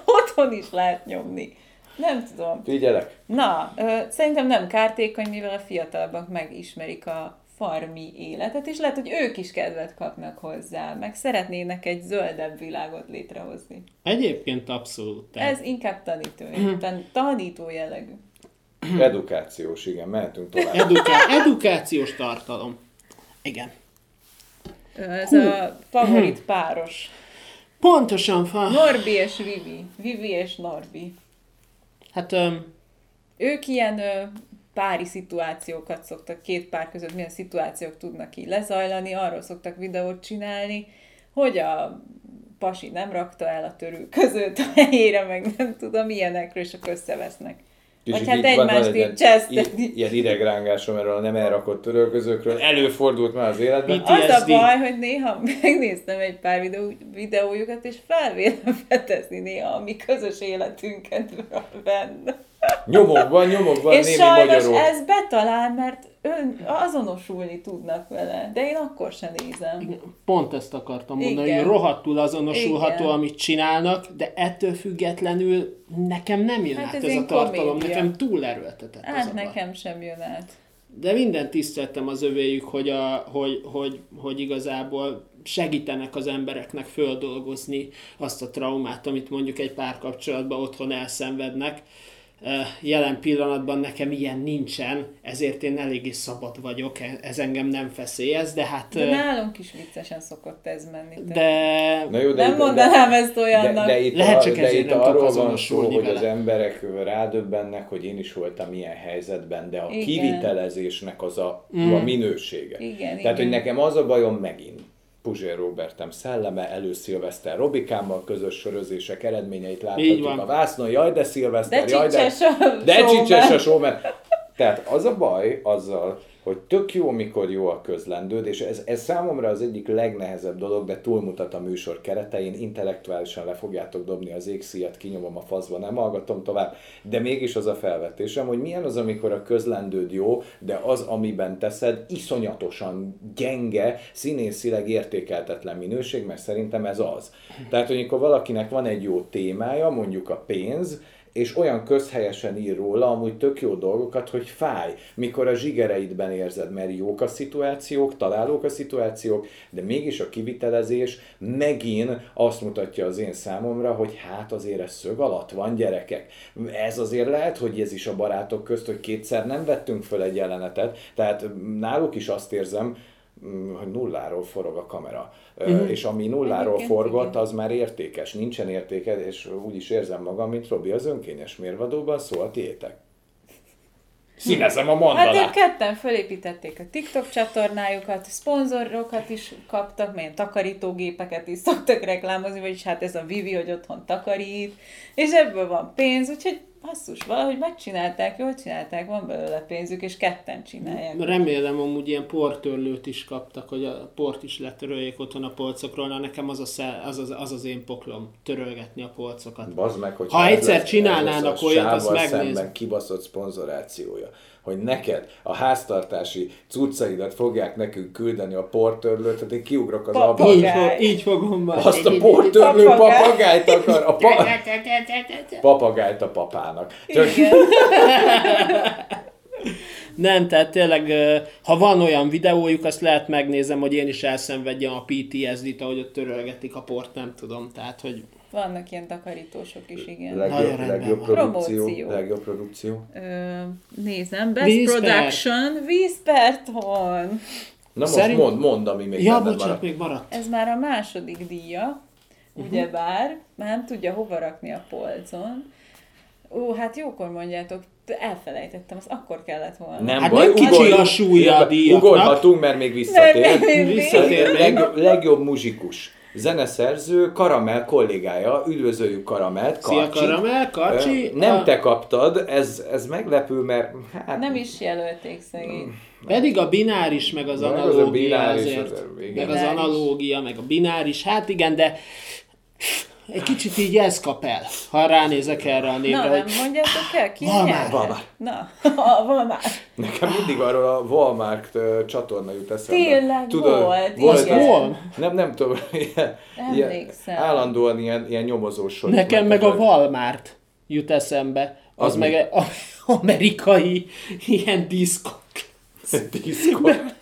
Otthon is lehet nyomni. Nem tudom. Figyelek. Na, ö, szerintem nem kártékony, mivel a fiatalabbak megismerik a farmi életet, és lehet, hogy ők is kedvet kapnak hozzá, meg szeretnének egy zöldebb világot létrehozni. Egyébként abszolút. Tehát Ez inkább tanító, tan- tanító jellegű. [clears throat] Edukációs, igen, mehetünk tovább. Eduká- edukációs tartalom. Igen. Ez a favorit páros. Pontosan, fa. Norbi és Vivi. Vivi és Norbi. Hát öm, Ők ilyen ö, pári szituációkat szoktak, két pár között milyen szituációk tudnak így lezajlani, arról szoktak videót csinálni, hogy a pasi nem rakta el a törő között a helyére, meg nem tudom, ilyenekről, és akkor összevesznek. Vagy így hát egymást egy így ilyen- cseszteti. i- Ilyen idegrángásom erről a nem elrakott törölközőkről. Előfordult már az életben. Mit? Az a PTSD. baj, hogy néha megnéztem egy pár videó, videójukat, és felvélem [laughs] fetezni néha a mi közös életünket [laughs] benne. Nyomokban, nyomokban És némi sajnos magyarul. ez betalál, mert ön azonosulni tudnak vele, de én akkor sem nézem. pont ezt akartam mondani, Igen. hogy rohadtul azonosulható, Igen. amit csinálnak, de ettől függetlenül nekem nem jön Hát át ez ez, a tartalom, komédia. nekem túl erőltetett az Hát baj. nekem sem jön át. De minden tiszteltem az övéjük, hogy, a, hogy, hogy, hogy igazából segítenek az embereknek földolgozni azt a traumát, amit mondjuk egy párkapcsolatban otthon elszenvednek. Jelen pillanatban nekem ilyen nincsen, ezért én eléggé szabad vagyok, e- ez engem nem feszélyez, de hát... De nálunk is viccesen szokott ez menni. de Na jó, de Nem itt- mondanám ezt de, olyannak. de, itt, Lehet, a, csak de ezért itt nem arról van szó, azonosulni hogy vele. az emberek rádöbbennek, hogy én is voltam ilyen helyzetben, de a Igen. kivitelezésnek az a, Mm. a minősége. Igen, Tehát, igen. hogy nekem az a bajom megint, Puzsér Robertem szelleme, előszilveszter Robikámmal közös sörözések eredményeit láthatjuk a vásznon, jaj de szilveszter, De jaj de... De csicses a showman. Tehát az a baj azzal, hogy tök jó, mikor jó a közlendőd, és ez, ez számomra az egyik legnehezebb dolog, de túlmutat a műsor keretein, intellektuálisan le fogjátok dobni az égszíjat, kinyomom a faszba, nem hallgatom tovább, de mégis az a felvetésem, hogy milyen az, amikor a közlendőd jó, de az, amiben teszed, iszonyatosan gyenge, színészileg értékeltetlen minőség, mert szerintem ez az. Tehát, hogy amikor valakinek van egy jó témája, mondjuk a pénz, és olyan közhelyesen ír róla amúgy tök jó dolgokat, hogy fáj, mikor a zsigereidben érzed, mert jók a szituációk, találók a szituációk, de mégis a kivitelezés megint azt mutatja az én számomra, hogy hát azért ez szög alatt van, gyerekek. Ez azért lehet, hogy ez is a barátok közt, hogy kétszer nem vettünk föl egy jelenetet, tehát náluk is azt érzem, hogy nulláról forog a kamera. Uh-huh. És ami nulláról Egyébként forgott, igen. az már értékes. Nincsen értéke, és úgy is érzem magam, mint Robi az önkényes mérvadóban, szó a tiétek. Színezem a Hát ők mandalát. ketten fölépítették a TikTok csatornájukat, szponzorokat is kaptak, milyen takarítógépeket is szoktak reklámozni, vagyis hát ez a Vivi, hogy otthon takarít, és ebből van pénz, úgyhogy basszus, valahogy megcsinálták, jól csinálták, van belőle pénzük, és ketten csinálják. Remélem amúgy ilyen portörlőt is kaptak, hogy a port is letöröljék otthon a polcokról. Na nekem az, a szel, az, az, az az én poklom, törölgetni a polcokat. Bazd meg, hogy Ha egyszer lesz- csinálnának olyat, azt megnézem. szemben kibaszott szponzorációja. Hogy neked a háztartási cuccaidat fogják nekünk küldeni a portörlőt, tehát én kiugrok az abba. Így, fog, így fogom majd. Azt a portörlő Papagáj. papagájt akar, a pa- [laughs] papagájt a papának. Csak. [laughs] Nem, tehát tényleg, ha van olyan videójuk, azt lehet megnézem, hogy én is elszenvedjem a PTSD-t, ahogy ott törölgetik a port, nem tudom. Tehát, hogy Vannak ilyen takarítósok is, igen. Legjobb, legjobb produkció, Promóció. legjobb produkció. Ö, nézem, Best Víz per. Production, Vízperton. Na most Szerint- mondd, mondd, ami még ja, bocsánat, maradt. még maradt. Ez már a második díja, ugyebár, már nem tudja hova rakni a polcon. Ó, hát jókor mondjátok, elfelejtettem, azt akkor kellett volna. Nem Hát baj, nem kicsi a súlya a díjaknak. Ugorhatunk, mert még visszatér. Mert még Visszatér. Legjobb, legjobb muzsikus. Zeneszerző, Karamel kollégája, üdvözöljük Karamelt, Szia, Karcsi. Karamel, Karcsi. Ö, Nem A- te kaptad, ez, ez meglepő, mert hát... Nem is jelölték szegény. Pedig a bináris, meg az Meg az a analógia bináris, azért. az- igen. Meg az analógia, meg a bináris, hát igen, de egy kicsit így ez kap el, ha ránézek erre a névre, Na, hogy nem mondjátok el, ki Valmár? Valmár. Na, van már. Nekem mindig arról a Walmart csatorna jut eszembe. Tényleg volt, volt igen. az-? Nem, nem tudom, ilyen, [laughs] ilyen, Emlékszem. állandóan ilyen, ilyen nyomozós nekem meg a Walmart jut eszembe. Az, Az meg egy amerikai ilyen [laughs] diszkont. hogy Diszkont.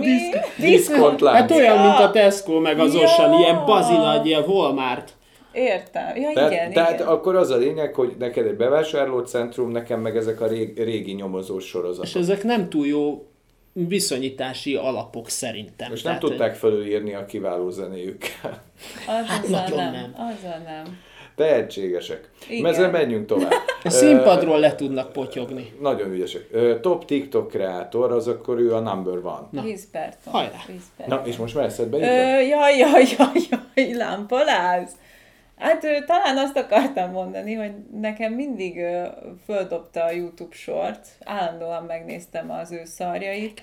Mi? Diszkont. Hát olyan, mint a Tesco, meg az Ja. Ocean, ilyen bazinagy, ilyen Walmart. Értem. Ja, Tehát, igen, tehát igen. akkor az a lényeg, hogy neked egy bevásárlócentrum, nekem meg ezek a régi, régi nyomozós sorozatok. És ezek nem túl jó viszonyítási alapok szerintem. Most nem Tehát, tudták felülírni a kiváló zenéjükkel. Azzal nagyon nem. nem. Azzal nem. Tehetségesek. Ezzel menjünk tovább. A színpadról le tudnak potyogni. Nagyon ügyesek. Top TikTok kreátor, az akkor ő a number one. Na. Hajrá. Na, és most már eszedbe jutott? jaj, jaj, jaj, jaj, lámpaláz. Hát talán azt akartam mondani, hogy nekem mindig ö, földobta a YouTube sort, állandóan megnéztem az ő szarjait.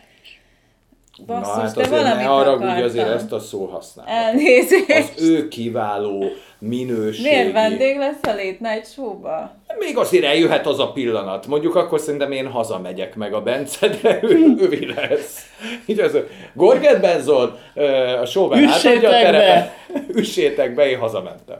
Basszus, Na hát de azért valamit ne úgy azért ezt a szó használ. Elnézést. Az ő kiváló minőségi. Miért vendég lesz a Late Night Show-ba? Még azért eljöhet az a pillanat. Mondjuk akkor szerintem én hazamegyek meg a Bence, de ő, ő lesz. Így az, Gorget Benzon, a showban Üssétek átadja a be! terepet. Üssétek be, én hazamentem.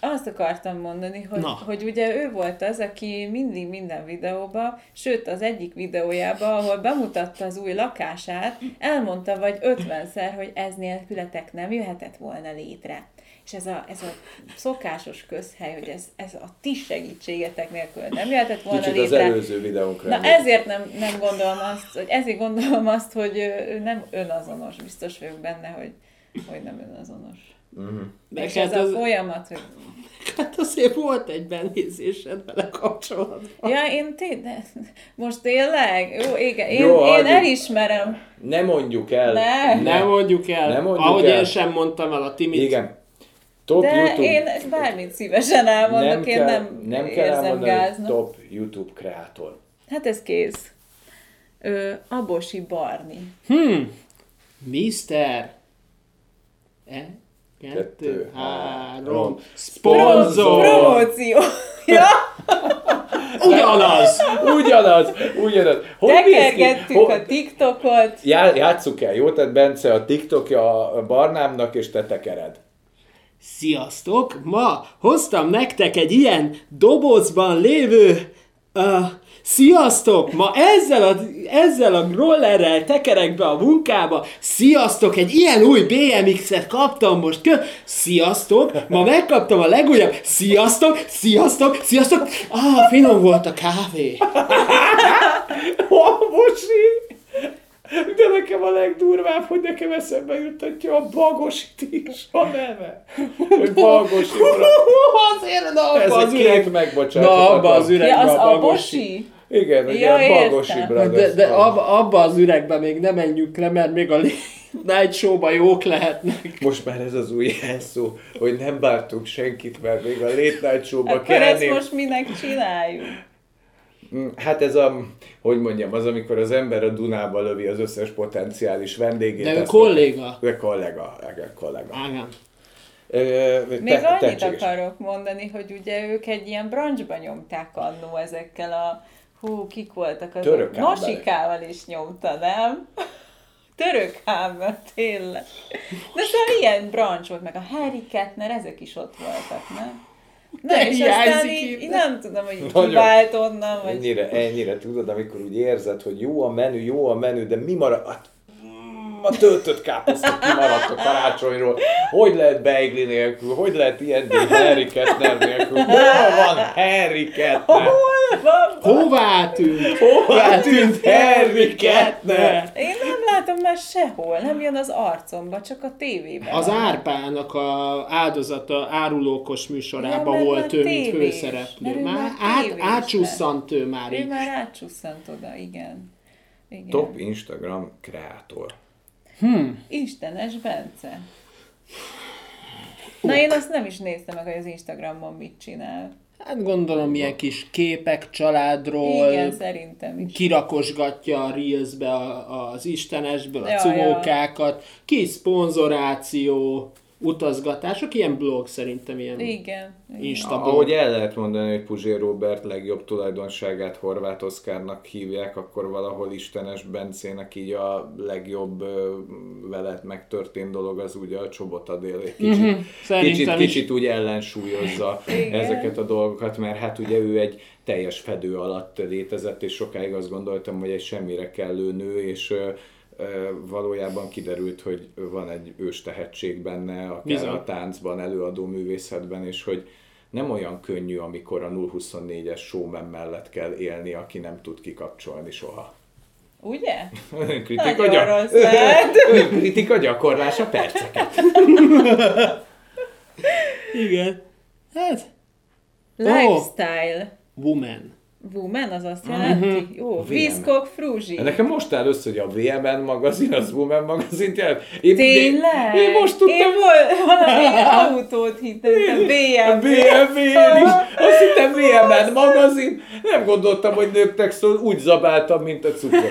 Azt akartam mondani, hogy, Na. hogy ugye ő volt az, aki mindig minden videóba, sőt az egyik videójában, ahol bemutatta az új lakását, elmondta vagy ötvenszer, hogy ez nélkületek nem jöhetett volna létre. És ez a, ez a szokásos közhely, hogy ez, ez a ti segítségetek nélkül nem jöhetett volna Kicsit az létre. előző videónkra. Na emlékszem. ezért nem, nem gondolom azt, hogy ezért gondolom azt, hogy ő ő nem önazonos. Biztos vagyok benne, hogy, hogy nem önazonos. De És hát ez a az, folyamat, hogy hát azért volt egy benézésed vele kapcsolatban. Ja, én tényleg, most tényleg? Jó, igen, én, Jó, én elismerem. Ne mondjuk el. Ne. Nem mondjuk el, Nem mondjuk ahogy el. én sem mondtam el a Timit. Igen. Top De YouTube. én bármit szívesen elmondok, nem én kell, nem, nem kell érzem elmondani, gáznak. top YouTube kreátor. Hát ez kész. Ö, Abosi Barni. Hmm. Mister. E? Kettő, három. Szponzor! Promóció. [laughs] ja, Ugyanaz! Ugyanaz, ugyanaz. Hogy tekergettük Ho- a TikTokot. Já, játsszuk el, jó? Tehát Bence a TikTokja a Barnámnak, és te tekered. Sziasztok! Ma hoztam nektek egy ilyen dobozban lévő... Uh, sziasztok! Ma ezzel a, ezzel a rollerrel tekerek be a munkába. Sziasztok! Egy ilyen új BMX-et kaptam most. Kö... Sziasztok! Ma megkaptam a legújabb. Sziasztok! Sziasztok! Sziasztok! Ah, finom volt a kávé. [laughs] Bagosi! De nekem a legdurvább, hogy nekem eszembe juttatja a Bagosit is a neve. Hogy Bagosi ura. Azért, na, Ez abba a az üreg... megbocsáthatatlan. Na, abba az üregbe Ja, az a Bagosi. Igen, Ja, értem. Bagosi De, Brothers. de abba, abba az üregbe még nem menjünk le, mert még a [laughs] Night Show-ba jók lehetnek. Most már ez az új jelszó, hogy nem bártunk senkit, mert még a Late Night Show-ba Akkor ezt kellene. most minek csináljuk? Hát ez a, hogy mondjam, az, amikor az ember a Dunába lövi az összes potenciális vendégét. De ő kolléga. Ő kollega, igen, kollega. Ágán. Ö, Még te- annyit tehetséges. akarok mondani, hogy ugye ők egy ilyen branchba nyomták annó ezekkel a hú, kik voltak azok? Török ámbelek. Nasikával is nyomta, nem? Török ámbel, tényleg. De szóval ilyen branch volt, meg a Harry Kettner, ezek is ott voltak, nem? Na, De és aztán így, így nem tudom, hogy Nagyon. kivált onnan, vagy... Ennyire, ennyire tudod, amikor úgy érzed, hogy jó a menü, jó a menü, de mi marad? Hát, mm, a töltött káposzta kimaradt a karácsonyról. Hogy lehet beigli nélkül? Hogy lehet ilyen Harry Kettner nélkül? Hol van Harry Kettner? Hol van? Hová tűnt? Hová tűnt Harry Kettner? Én nem látom már sehol, nem jön az arcomba, csak a tévében. Az van. Árpának a áldozata árulókos Ja, műsorában mert volt ő, mint főszereplő. Mert Már már át, átcsusszant ő már Ő így. már átcsusszant oda, igen. igen. Top Instagram kreátor. Istenes Bence. Na én azt nem is néztem meg, hogy az Instagramon mit csinál. Hát gondolom ilyen kis képek családról, Igen, szerintem is. kirakosgatja a Reelsbe az istenesből a Ja, cumókákat, kis szponzoráció, utazgatások, ilyen blog szerintem, ilyen Igen. igen. Insta blog. Ahogy el lehet mondani, hogy Puzsér Robert legjobb tulajdonságát Horváth Oszkárnak hívják, akkor valahol Istenes Bencének így a legjobb ö, veled megtörtént dolog az ugye a Csobot Adél. Egy Kicsit, Mhm, kicsit, kicsit úgy ellensúlyozza Igen. ezeket a dolgokat, mert hát ugye ő egy teljes fedő alatt létezett, és sokáig azt gondoltam, hogy egy semmire kellő nő, és valójában kiderült, hogy van egy ős tehetség benne, akár Bizony. a táncban, előadó művészetben, és hogy nem olyan könnyű, amikor a 024-es showman mellett kell élni, aki nem tud kikapcsolni soha. Ugye? [laughs] Kritika, gyak- [laughs] kritika gyakorlása perceket. Igen. Hát, Lifestyle. woman. Woman, az azt jelenti? Jó, Viszkok Fruzsi. Nekem most áll össze, hogy a VMN magazin, az Woman magazin jelent. Én, Tényleg? Én, én most tudtam, Én volt, valami autót hittem, BMW. BMW-n is, azt hittem VMN magazin, nem gondoltam, hogy nőknek szól, úgy zabáltam, mint a cukor. [laughs]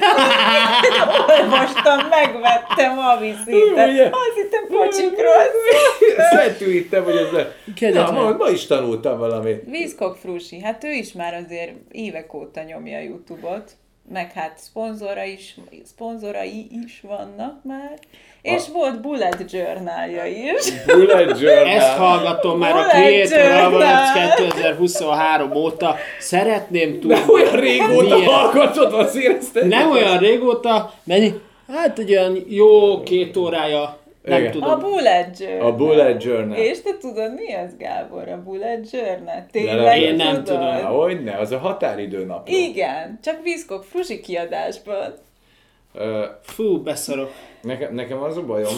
Olvastam, megvettem a viszitet. Ugye? Azt hittem kocsikról. [laughs] Szentű hittem, hogy ez le... Na, ma, ma is tanultam valamit. Vízkok Frusi, hát ő is már azért évek óta nyomja a Youtube-ot, meg hát szponzora is, szponzorai is vannak már, és volt Bullet Journalja is. Bullet Journal. Ezt hallgatom már a Bullet Creator Journal. Awards 2023 óta. Szeretném tudni. De olyan régóta milyen- hallgatod, azért ezt Nem olyan régóta, mennyi? Hát egy olyan jó két órája, nem Igen. tudom. A Bullet Journal. A Bullet Journal. És te tudod, mi az, Gábor, a Bullet Journal? Tényleg én nem tudod? tudom. Hogyne, az a határidő nap. Igen, csak Vízkok Frusi kiadásban. Fú, beszarok. Nekem, nekem az a bajom,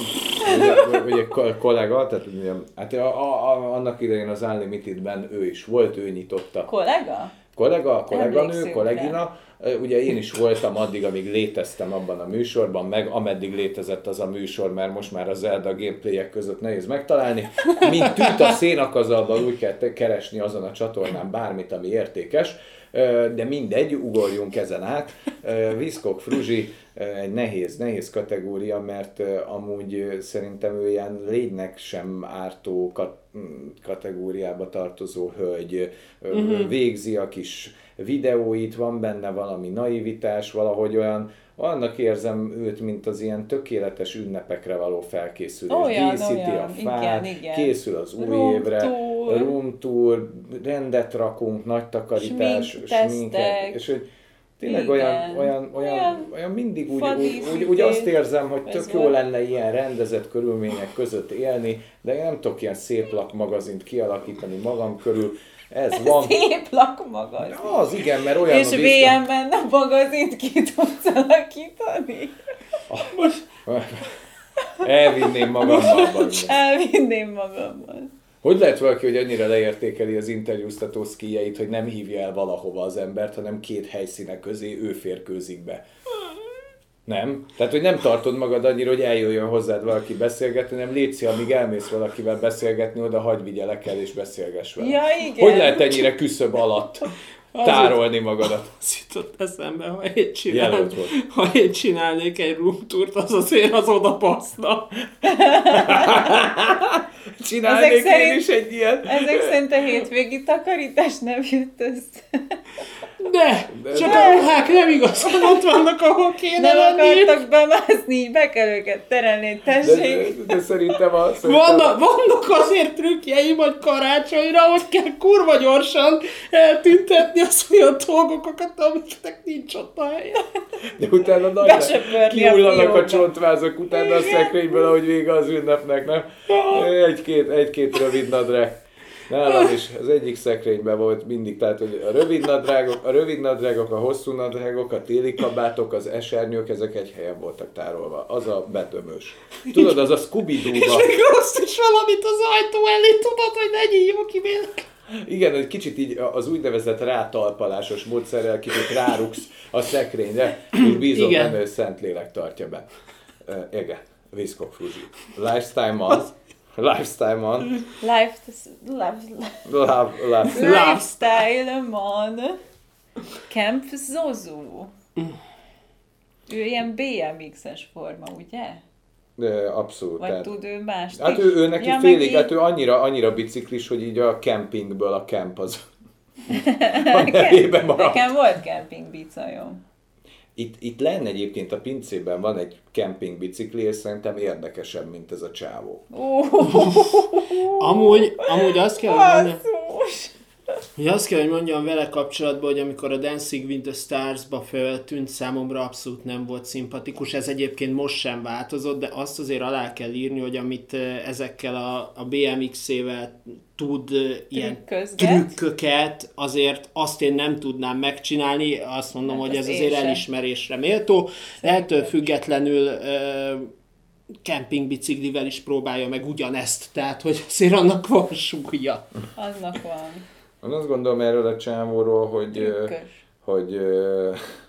hogy, hogy egy ko- kollega, tehát ugye, hát a, a, a, annak idején az Unlimited-ben ő is volt, ő nyitotta. Kollega? Kollega, kolléganő, kollégina, ugye én is voltam addig, amíg léteztem abban a műsorban, meg ameddig létezett az a műsor, mert most már a Zelda gameplayek között nehéz megtalálni. Mint tűt a szénakazalban úgy kell keresni azon a csatornán bármit, ami értékes. De mindegy, ugorjunk ezen át. Viszkok Fruzsi egy nehéz, nehéz kategória, mert amúgy szerintem ő ilyen légynek sem ártó kat- kategóriába tartozó hölgy, uh-huh. végzi a kis videóit, van benne valami naivitás, valahogy olyan, annak érzem őt, mint az ilyen tökéletes ünnepekre való felkészülés. Olyan, Díszíti olyan. a fát, Igen, igen. készül az új Room évre, tour. room tour, rendet rakunk, nagy takarítás, Smink sminket, és hogy tényleg Igen. olyan, olyan, olyan, Olyan olyan mindig úgy, úgy, úgy, úgy, azt érzem, hogy tök jó lenne ilyen rendezett körülmények között élni, de én nem tudok ilyen szép lakmagazint kialakítani magam körül. Ez van. Szép lakmagazin. Az igen, mert olyan És a VM-ben a magazint ki tudsz alakítani. Elvinném magammal. bazd meg. Elvinném magammal. Hogy lehet valaki, hogy annyira leértékeli az interjúztató szkijeit, hogy nem hívja el valahova az embert, hanem két helyszínek közé ő férkőzik be? Nem? Tehát, hogy nem tartod magad annyira, hogy eljöjjön hozzád valaki beszélgetni, nem létszi, amíg elmész valakivel beszélgetni, oda hagyj vigyelek el és beszélgess vele. Ja, igen. Hogy lehet ennyire küszöb alatt tárolni magadat? Az jutott eszembe, ha én, csinál, ha én csinálnék egy room tourt, az azért az oda passzna. [laughs] Csinálnék Ezek én szerint- is egy ilyen. Ezek szerint a hétvégi takarítás nem jött össze. De, De- csak de- a ruhák nem igazán [laughs] ott vannak, ahol kéne Nem lenni. akartak bemászni, így be kell őket terelni, De, tessék. de, de szerintem a... Szerintem Vannak, vannak azért trükkjeim, hogy karácsonyra, hogy kell kurva gyorsan eltüntetni az olyan dolgokat, amiknek nincs ott a helye. De utána nagy a kiullanak a fiókba. csontvázak utána a szekrényből, ahogy vége az ünnepnek, nem? Egy-két, egy-két rövid nadrág. Nálam is az egyik szekrényben volt mindig, tehát hogy a rövid nadrágok, a rövid nadrágok, a hosszú nadrágok, a téli kabátok, az esernyők, ezek egy helyen voltak tárolva. Az a betömös. Tudod, az a scooby És doo még rossz is valamit az ajtó elé, tudod, hogy ne nyíljon ki. Igen, egy kicsit így az úgynevezett rátalpalásos módszerrel kicsit rárugsz a szekrényre, és bízom benne, hogy Szentlélek tartja be. Uh, igen, Viszkok Fruzsi. Lifestyle on. Lifestyle on. Life, life, Love, love. lifestyle man. Camp Zozu. Ő ilyen BMX-es forma, ugye? Abszolút. Vagy tehát- tud ő más? Hát ő, ő neki Ja, félig, hát ő annyira, annyira biciklis, hogy így a campingből a camp az [laughs] a maradt. Nekem volt camping bicajom. Itt, itt lenne egyébként a pincében van egy camping bicikli, és szerintem érdekesebb, mint ez a csávó. Amúgy, amúgy azt kell, Basszus! Hogy azt kell, hogy mondjam vele kapcsolatban, hogy amikor a Dancing with the Stars-ba feltűnt, számomra abszolút nem volt szimpatikus. Ez egyébként most sem változott, de azt azért alá kell írni, hogy amit ezekkel a, a BMX-ével tud ilyen trükköket, azért azt én nem tudnám megcsinálni, azt mondom, Hát hogy azt ez azért sem. elismerésre méltó. Ettől függetlenül kempingbiciklivel is próbálja meg ugyanezt, tehát hogy azért annak van súlya. Annak van. Én azt gondolom erről a csávóról, hogy, Trükkös. hogy,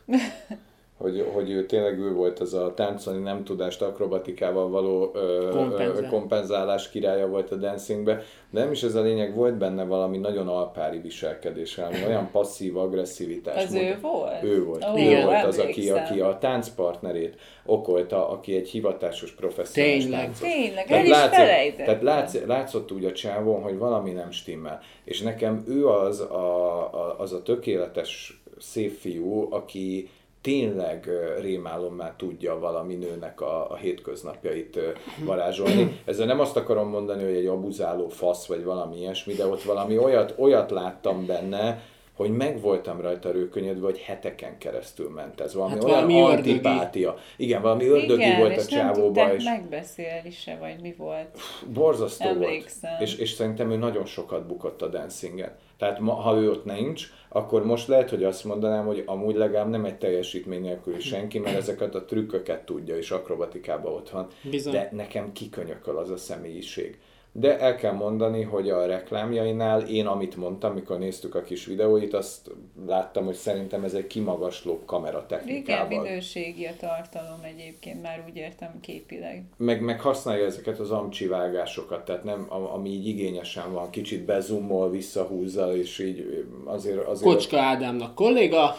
[laughs] hogy, hogy ő tényleg ő volt az a táncolni nem tudást akrobatikával való ö, Kompenzál. ö, kompenzálás királya volt a dancingbe, de nem is ez a lényeg, volt benne valami nagyon alpári viselkedés, valami [laughs] olyan passzív agresszivitás. Az ő volt? Ő volt. Ó, ő Igen. volt az, aki, aki a táncpartnerét okolta, aki egy hivatásos professzionális Tényleg. táncos. Tényleg, el is felejtettem. tehát látsz, látszott úgy a csávon, hogy valami nem stimmel. És nekem ő az a, a, az a tökéletes szép fiú, aki tényleg rémálommá tudja valami nőnek a, a hétköznapjait ö, varázsolni. Ezzel nem azt akarom mondani, hogy egy abuzáló fasz, vagy valami ilyesmi, de ott valami olyat, olyat láttam benne, hogy meg voltam rajta rőkönyödve, hogy heteken keresztül ment ez. Valami Hát olyan valami ördögi. antipátia. Igen, valami ördögi Igen, volt és a nem csávóban. tudták És megbeszélni se, vagy mi volt. borzasztó Emlékszem. volt. És, és szerintem ő nagyon sokat bukott a dancingen. Tehát ma, ha ő ott nincs, akkor most lehet, hogy azt mondanám, hogy amúgy legalább nem egy teljesítmény nélküli senki, mert ezeket a trükköket tudja, és akrobatikában ott van. Bizony. De nekem kikönyököl az a személyiség. De el kell mondani, hogy a reklámjainál én, amit mondtam, amikor néztük a kis videóit, azt láttam, hogy szerintem ez egy kimagasló Igen, kameratechnikával. minőségi a tartalom egyébként, már úgy értem képileg. meg, meg használja ezeket az amcsi vágásokat, tehát nem, a- ami így igényesen van, kicsit bezumol, visszahúzza, és így azért... azért Kocska Ádámnak kolléga,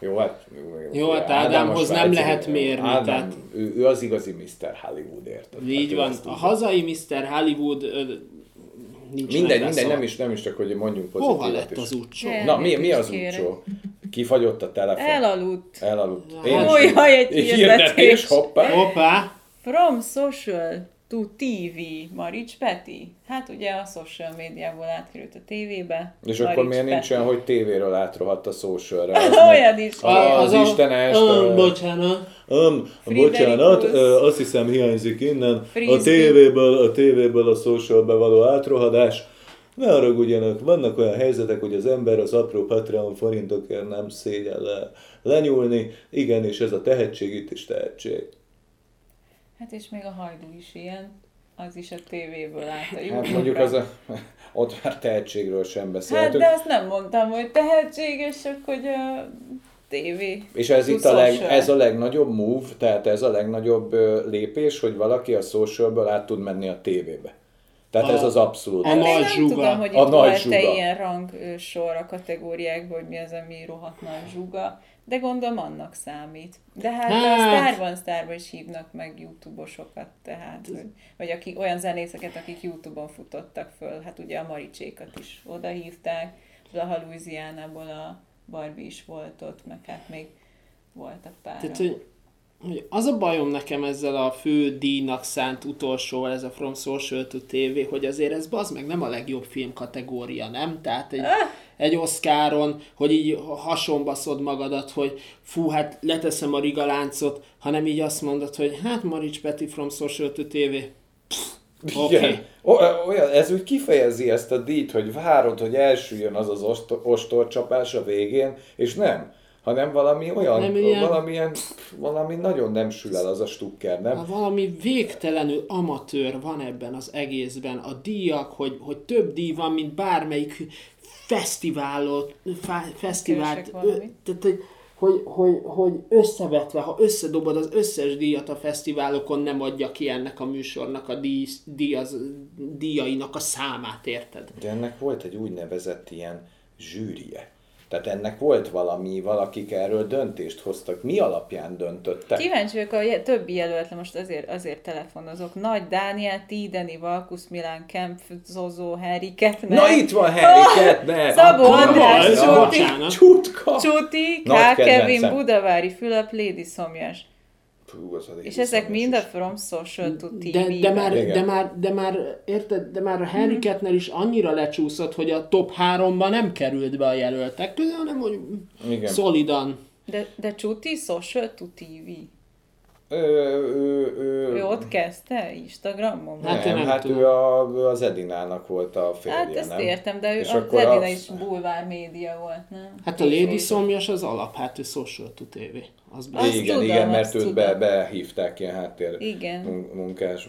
Jó, hát... Jó, hát Ádám Ádámhoz nem svájci- lehet mérni, Ádám, tehát- ő, ő, az igazi Mr. Hollywood, érted? így Hát van. A hazai Mr. Hollywood ö, nincs Mindegy, mindegy, megveszve. nem is, nem is csak, hogy mondjunk pozitívat Hova lett is. az úcsó? Nem. Na, mi, mi az úcsó? Kifagyott a telefon? Elaludt. Elaludt. Hát. Ó, jaj, egy hirdetés, hirdetés. hoppá. Hoppá! From social to TV, Marics Peti. Hát ugye a social médiából átkerült a tévébe. És Marics akkor miért Peti. nincs olyan, hogy tévéről átrohadt a socialra? [laughs] Olyan is. A- az Istenes, Ö, ö, bocsánat. Um, bocsánat, ö, azt hiszem hiányzik innen a Frisbee. tévéből, a tévéből a socialbe való átrohadás. Ne haragudjanak, vannak olyan helyzetek, hogy az ember az apró Patreon forintokért nem szégyen le, lenyúlni. Igen, és ez a tehetség itt is tehetség. Hát és még a hajdú is ilyen. Az is a tévéből állt a Hát mondjuk az a, ott már tehetségről sem Hát beszélhetünk. de azt nem mondtam, hogy tehetségesek, hogy a tévé. És ez itt a, leg, ez a legnagyobb move, tehát ez a legnagyobb lépés, hogy valaki a socialből át tud menni a tévébe. Tehát A- ez az abszolút. a Hát nagy nem zsuga. tudom, hogy A itt nagy volt-e zsuga. ilyen rang ö, sor a kategóriákban, hogy mi az, ami rohadt nagy zsuga, de gondolom annak számít. De hát, hát. a Hát. sztárban sztárban is hívnak meg YouTube-osokat, tehát, hogy, vagy akik, olyan zenészeket, akik YouTube-on futottak föl, hát ugye a Maricsékat is oda hívták, a Louisiana-ból a Barbie is volt ott, meg hát még voltak pár. Tehát, hogy az a bajom nekem ezzel a fő díjnak szánt utolsó, ez a From Social to TV, hogy azért ez az meg nem a legjobb film kategória, nem? Tehát egy, egy Oscaron, hogy így hasonbaszod magadat, hogy fú, hát leteszem a rigaláncot, hanem így azt mondod, hogy hát Marics Peti From Social to TV. Oké. Igen. O- Olyan, ez úgy kifejezi ezt a díjt, hogy várod, hogy elsüljön az az osto- ostorcsapás a végén, és nem. Hanem valami olyan, Nem ilyen- valamilyen, valami nagyon nem sül el az a stukker, nem? Ha valami végtelenül amatőr van ebben az egészben, a díjak, hogy, hogy több díj van, mint bármelyik fesztiválot, fesztivált, tehát, hogy, hogy, hogy, hogy összevetve, ha összedobod az összes díjat a fesztiválokon, nem adja ki ennek a műsornak a díj, díjaz, díjainak a számát, érted? De ennek volt egy úgynevezett ilyen zsűrie. Tehát ennek volt valami, valakik erről döntést hoztak. Mi alapján döntöttek? Kíváncsi vagyok a többi jelöltre, most azért, azért telefonozok. Nagy Dániel, Tideni, Valkusz, Milán, Kemp, Zozó, Harry Kettner. Na itt van Harry Kettner! Szabó András, Csuti. Csutka! Csuti, K. Kevin. Budavári Fülöp, Lady Szomjas. Fú, az És ezek mind a. From Social to TV. De, de, már, Igen. de, már, de már, érted, de már a Mhm. Kettner is annyira lecsúszott, hogy a top 3-ba nem került be a jelöltek közé, hanem hogy Igen. szolidan. De, de Csuti Social to TV. Ö, ő, ő, Ő ott kezdte Instagramon? Hát Hát, nem, nem hát tudom. ő, a, ő az Edinának volt a férje, Hát ezt nem? értem, de ő És az akkor Edina a- is bulvár média volt, nem? Hát a Lady Szomjas az alap, hát ő social to TV. Az igen, tudom, igen, mert őt be, behívták ilyen háttér Igen. mun- munkás,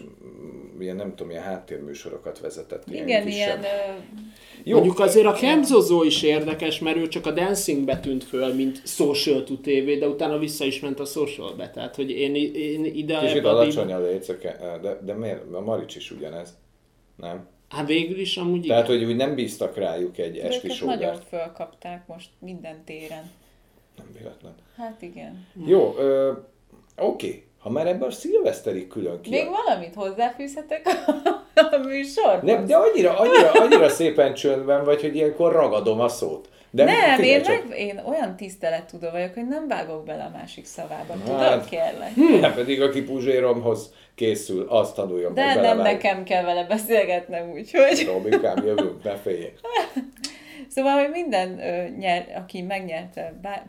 ilyen nem tudom, ilyen háttérműsorokat vezetett. Igen, kisebb. ilyen... Ö, Jó, Mondjuk azért a Kemzozó is érdekes, mert ő csak a Dancingbe tűnt föl, mint social to TV, de utána vissza is ment a socialbe. Tehát, hogy én, én ide kicsit alacsony a léceke, de, de miért? A Marics is ugyanez. Nem? Hát végül is amúgy Tehát, igen. hogy úgy nem bíztak rájuk egy de esti őket nagyon fölkapták most minden téren. Nem véletlen. Hát igen. Jó, ö, oké. Ha már ebben a szilveszteri külön ki. Még valamit hozzáfűzhetek a, műsorhoz? Nem, de annyira, annyira, annyira szépen csöndben vagy, hogy ilyenkor ragadom a szót. De nem, én, csak. meg, én olyan tisztelettudó vagyok, hogy nem vágok bele a másik szavába. Tudod, Hát. kérlek. Nem pedig aki Puzséromhoz készül, azt tanuljon De nem belevágni. nekem kell vele beszélgetnem, úgyhogy... Robikám, jövünk, ne féljék. Szóval, hogy minden, ö, nyer, aki megnyerte, bár,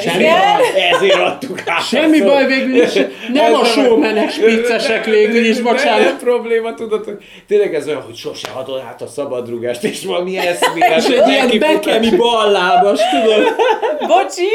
Semmi igen. baj. Ezért adtuk át. Semmi baj végül is, nem a showmenek viccesek végül is, Nem, nem bocsánat. probléma, tudod, hogy tényleg ez olyan, hogy sose adod át a szabadrugást, és valami eszmélet. És egy ilyen bekemi ballábas, tudod, Bocsi!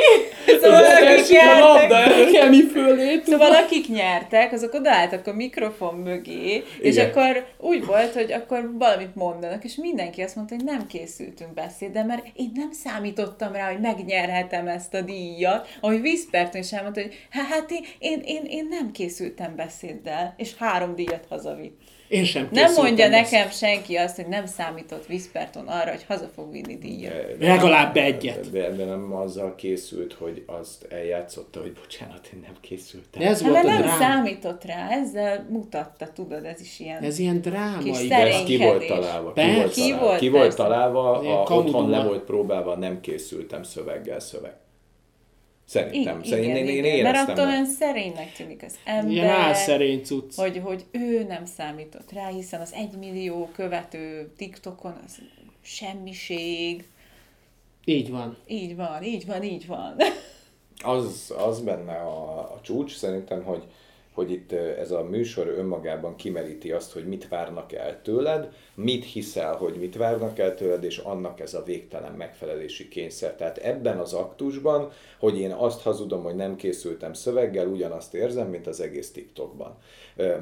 Szóval akik nyertek, fölé. Szóval akik nyertek, azok odaálltak a mikrofon mögé, és Igen. akkor úgy volt, hogy akkor valamit mondanak, és mindenki azt mondta, hogy nem készültünk beszéddel, mert én nem számítottam rá, hogy megnyerhetem ezt a díjat, ahogy Viszperton is elmondta, hogy "Há, hát én, én, én, én nem készültem beszéddel, és három díjat hazavitt. Én sem Nem mondja ezt. nekem senki azt, hogy nem számított Viszperton arra, hogy haza fog vinni díjat. Legalább egyet. De, de nem azzal készült, hogy azt eljátszotta, hogy bocsánat, én nem készültem. Ez Hát volt a nem drám. számított rá, ezzel mutatta, tudod, ez is ilyen... Ez ilyen drámai. Kis De ez ki volt találva? Ki volt Ki találva? volt, Ki volt találva? A, otthon le volt próbálva, nem készültem szöveggel szöveg. Szerintem. I- Szerintem én, én, én igen, mert attól olyan szerénynek tűnik az ember, Ilyen álszerény cucc. hogy, hogy ő nem számított rá, hiszen az egymillió követő TikTokon az semmiség. Így van. Így van, így van, így van. Az, az benne a, a csúcs szerintem, hogy, hogy itt ö, ez a műsor önmagában kimeríti azt, hogy mit várnak el tőled, mit hiszel, hogy mit várnak el tőled, és annak ez a végtelen megfelelési kényszer. Tehát ebben az aktusban, hogy én azt hazudom, hogy nem készültem szöveggel, ugyanazt érzem, mint az egész TikTokban,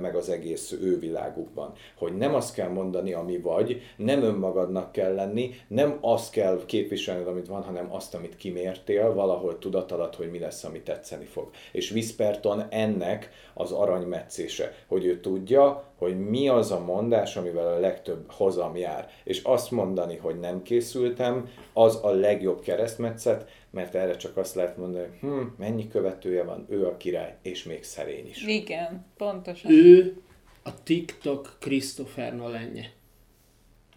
meg az egész ő világukban. Hogy nem azt kell mondani, ami vagy, nem önmagadnak kell lenni, nem azt kell képviselned, amit van, hanem azt, amit kimértél, valahol tudat alatt, hogy mi lesz, ami tetszeni fog. És Whisperton ennek az aranymetszése, hogy ő tudja, hogy mi az a mondás, amivel a legtöbb hozam jár. És azt mondani, hogy nem készültem, az a legjobb keresztmetszet, mert erre csak azt lehet mondani, hogy hm, mennyi követője van, ő a király, és még szerény is. Igen, pontosan. Ő a TikTok Christopher Nolenje.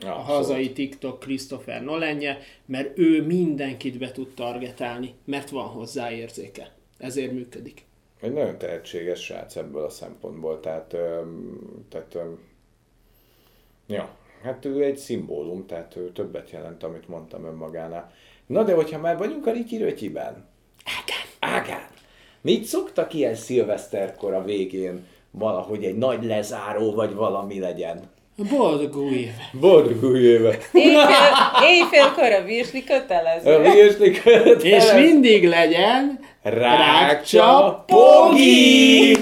A hazai TikTok Christopher Nolenje, mert ő mindenkit be tud targetálni, mert van hozzá érzéke. Ezért működik. Egy nagyon tehetséges srác ebből a szempontból, tehát, tehát ja, hát ő egy szimbólum, tehát ő többet jelent, amit mondtam önmagánál. Na de hogyha már vagyunk a Riki Rötyiben. Ágán. Ágán. Mit szoktak ilyen szilveszterkor a végén valahogy egy nagy lezáró, vagy valami legyen? Boldog új éve! Boldog új! Éjfél, éjfélkor a virsli kötelező. A virslik És mindig legyen Rákcsa Pogi!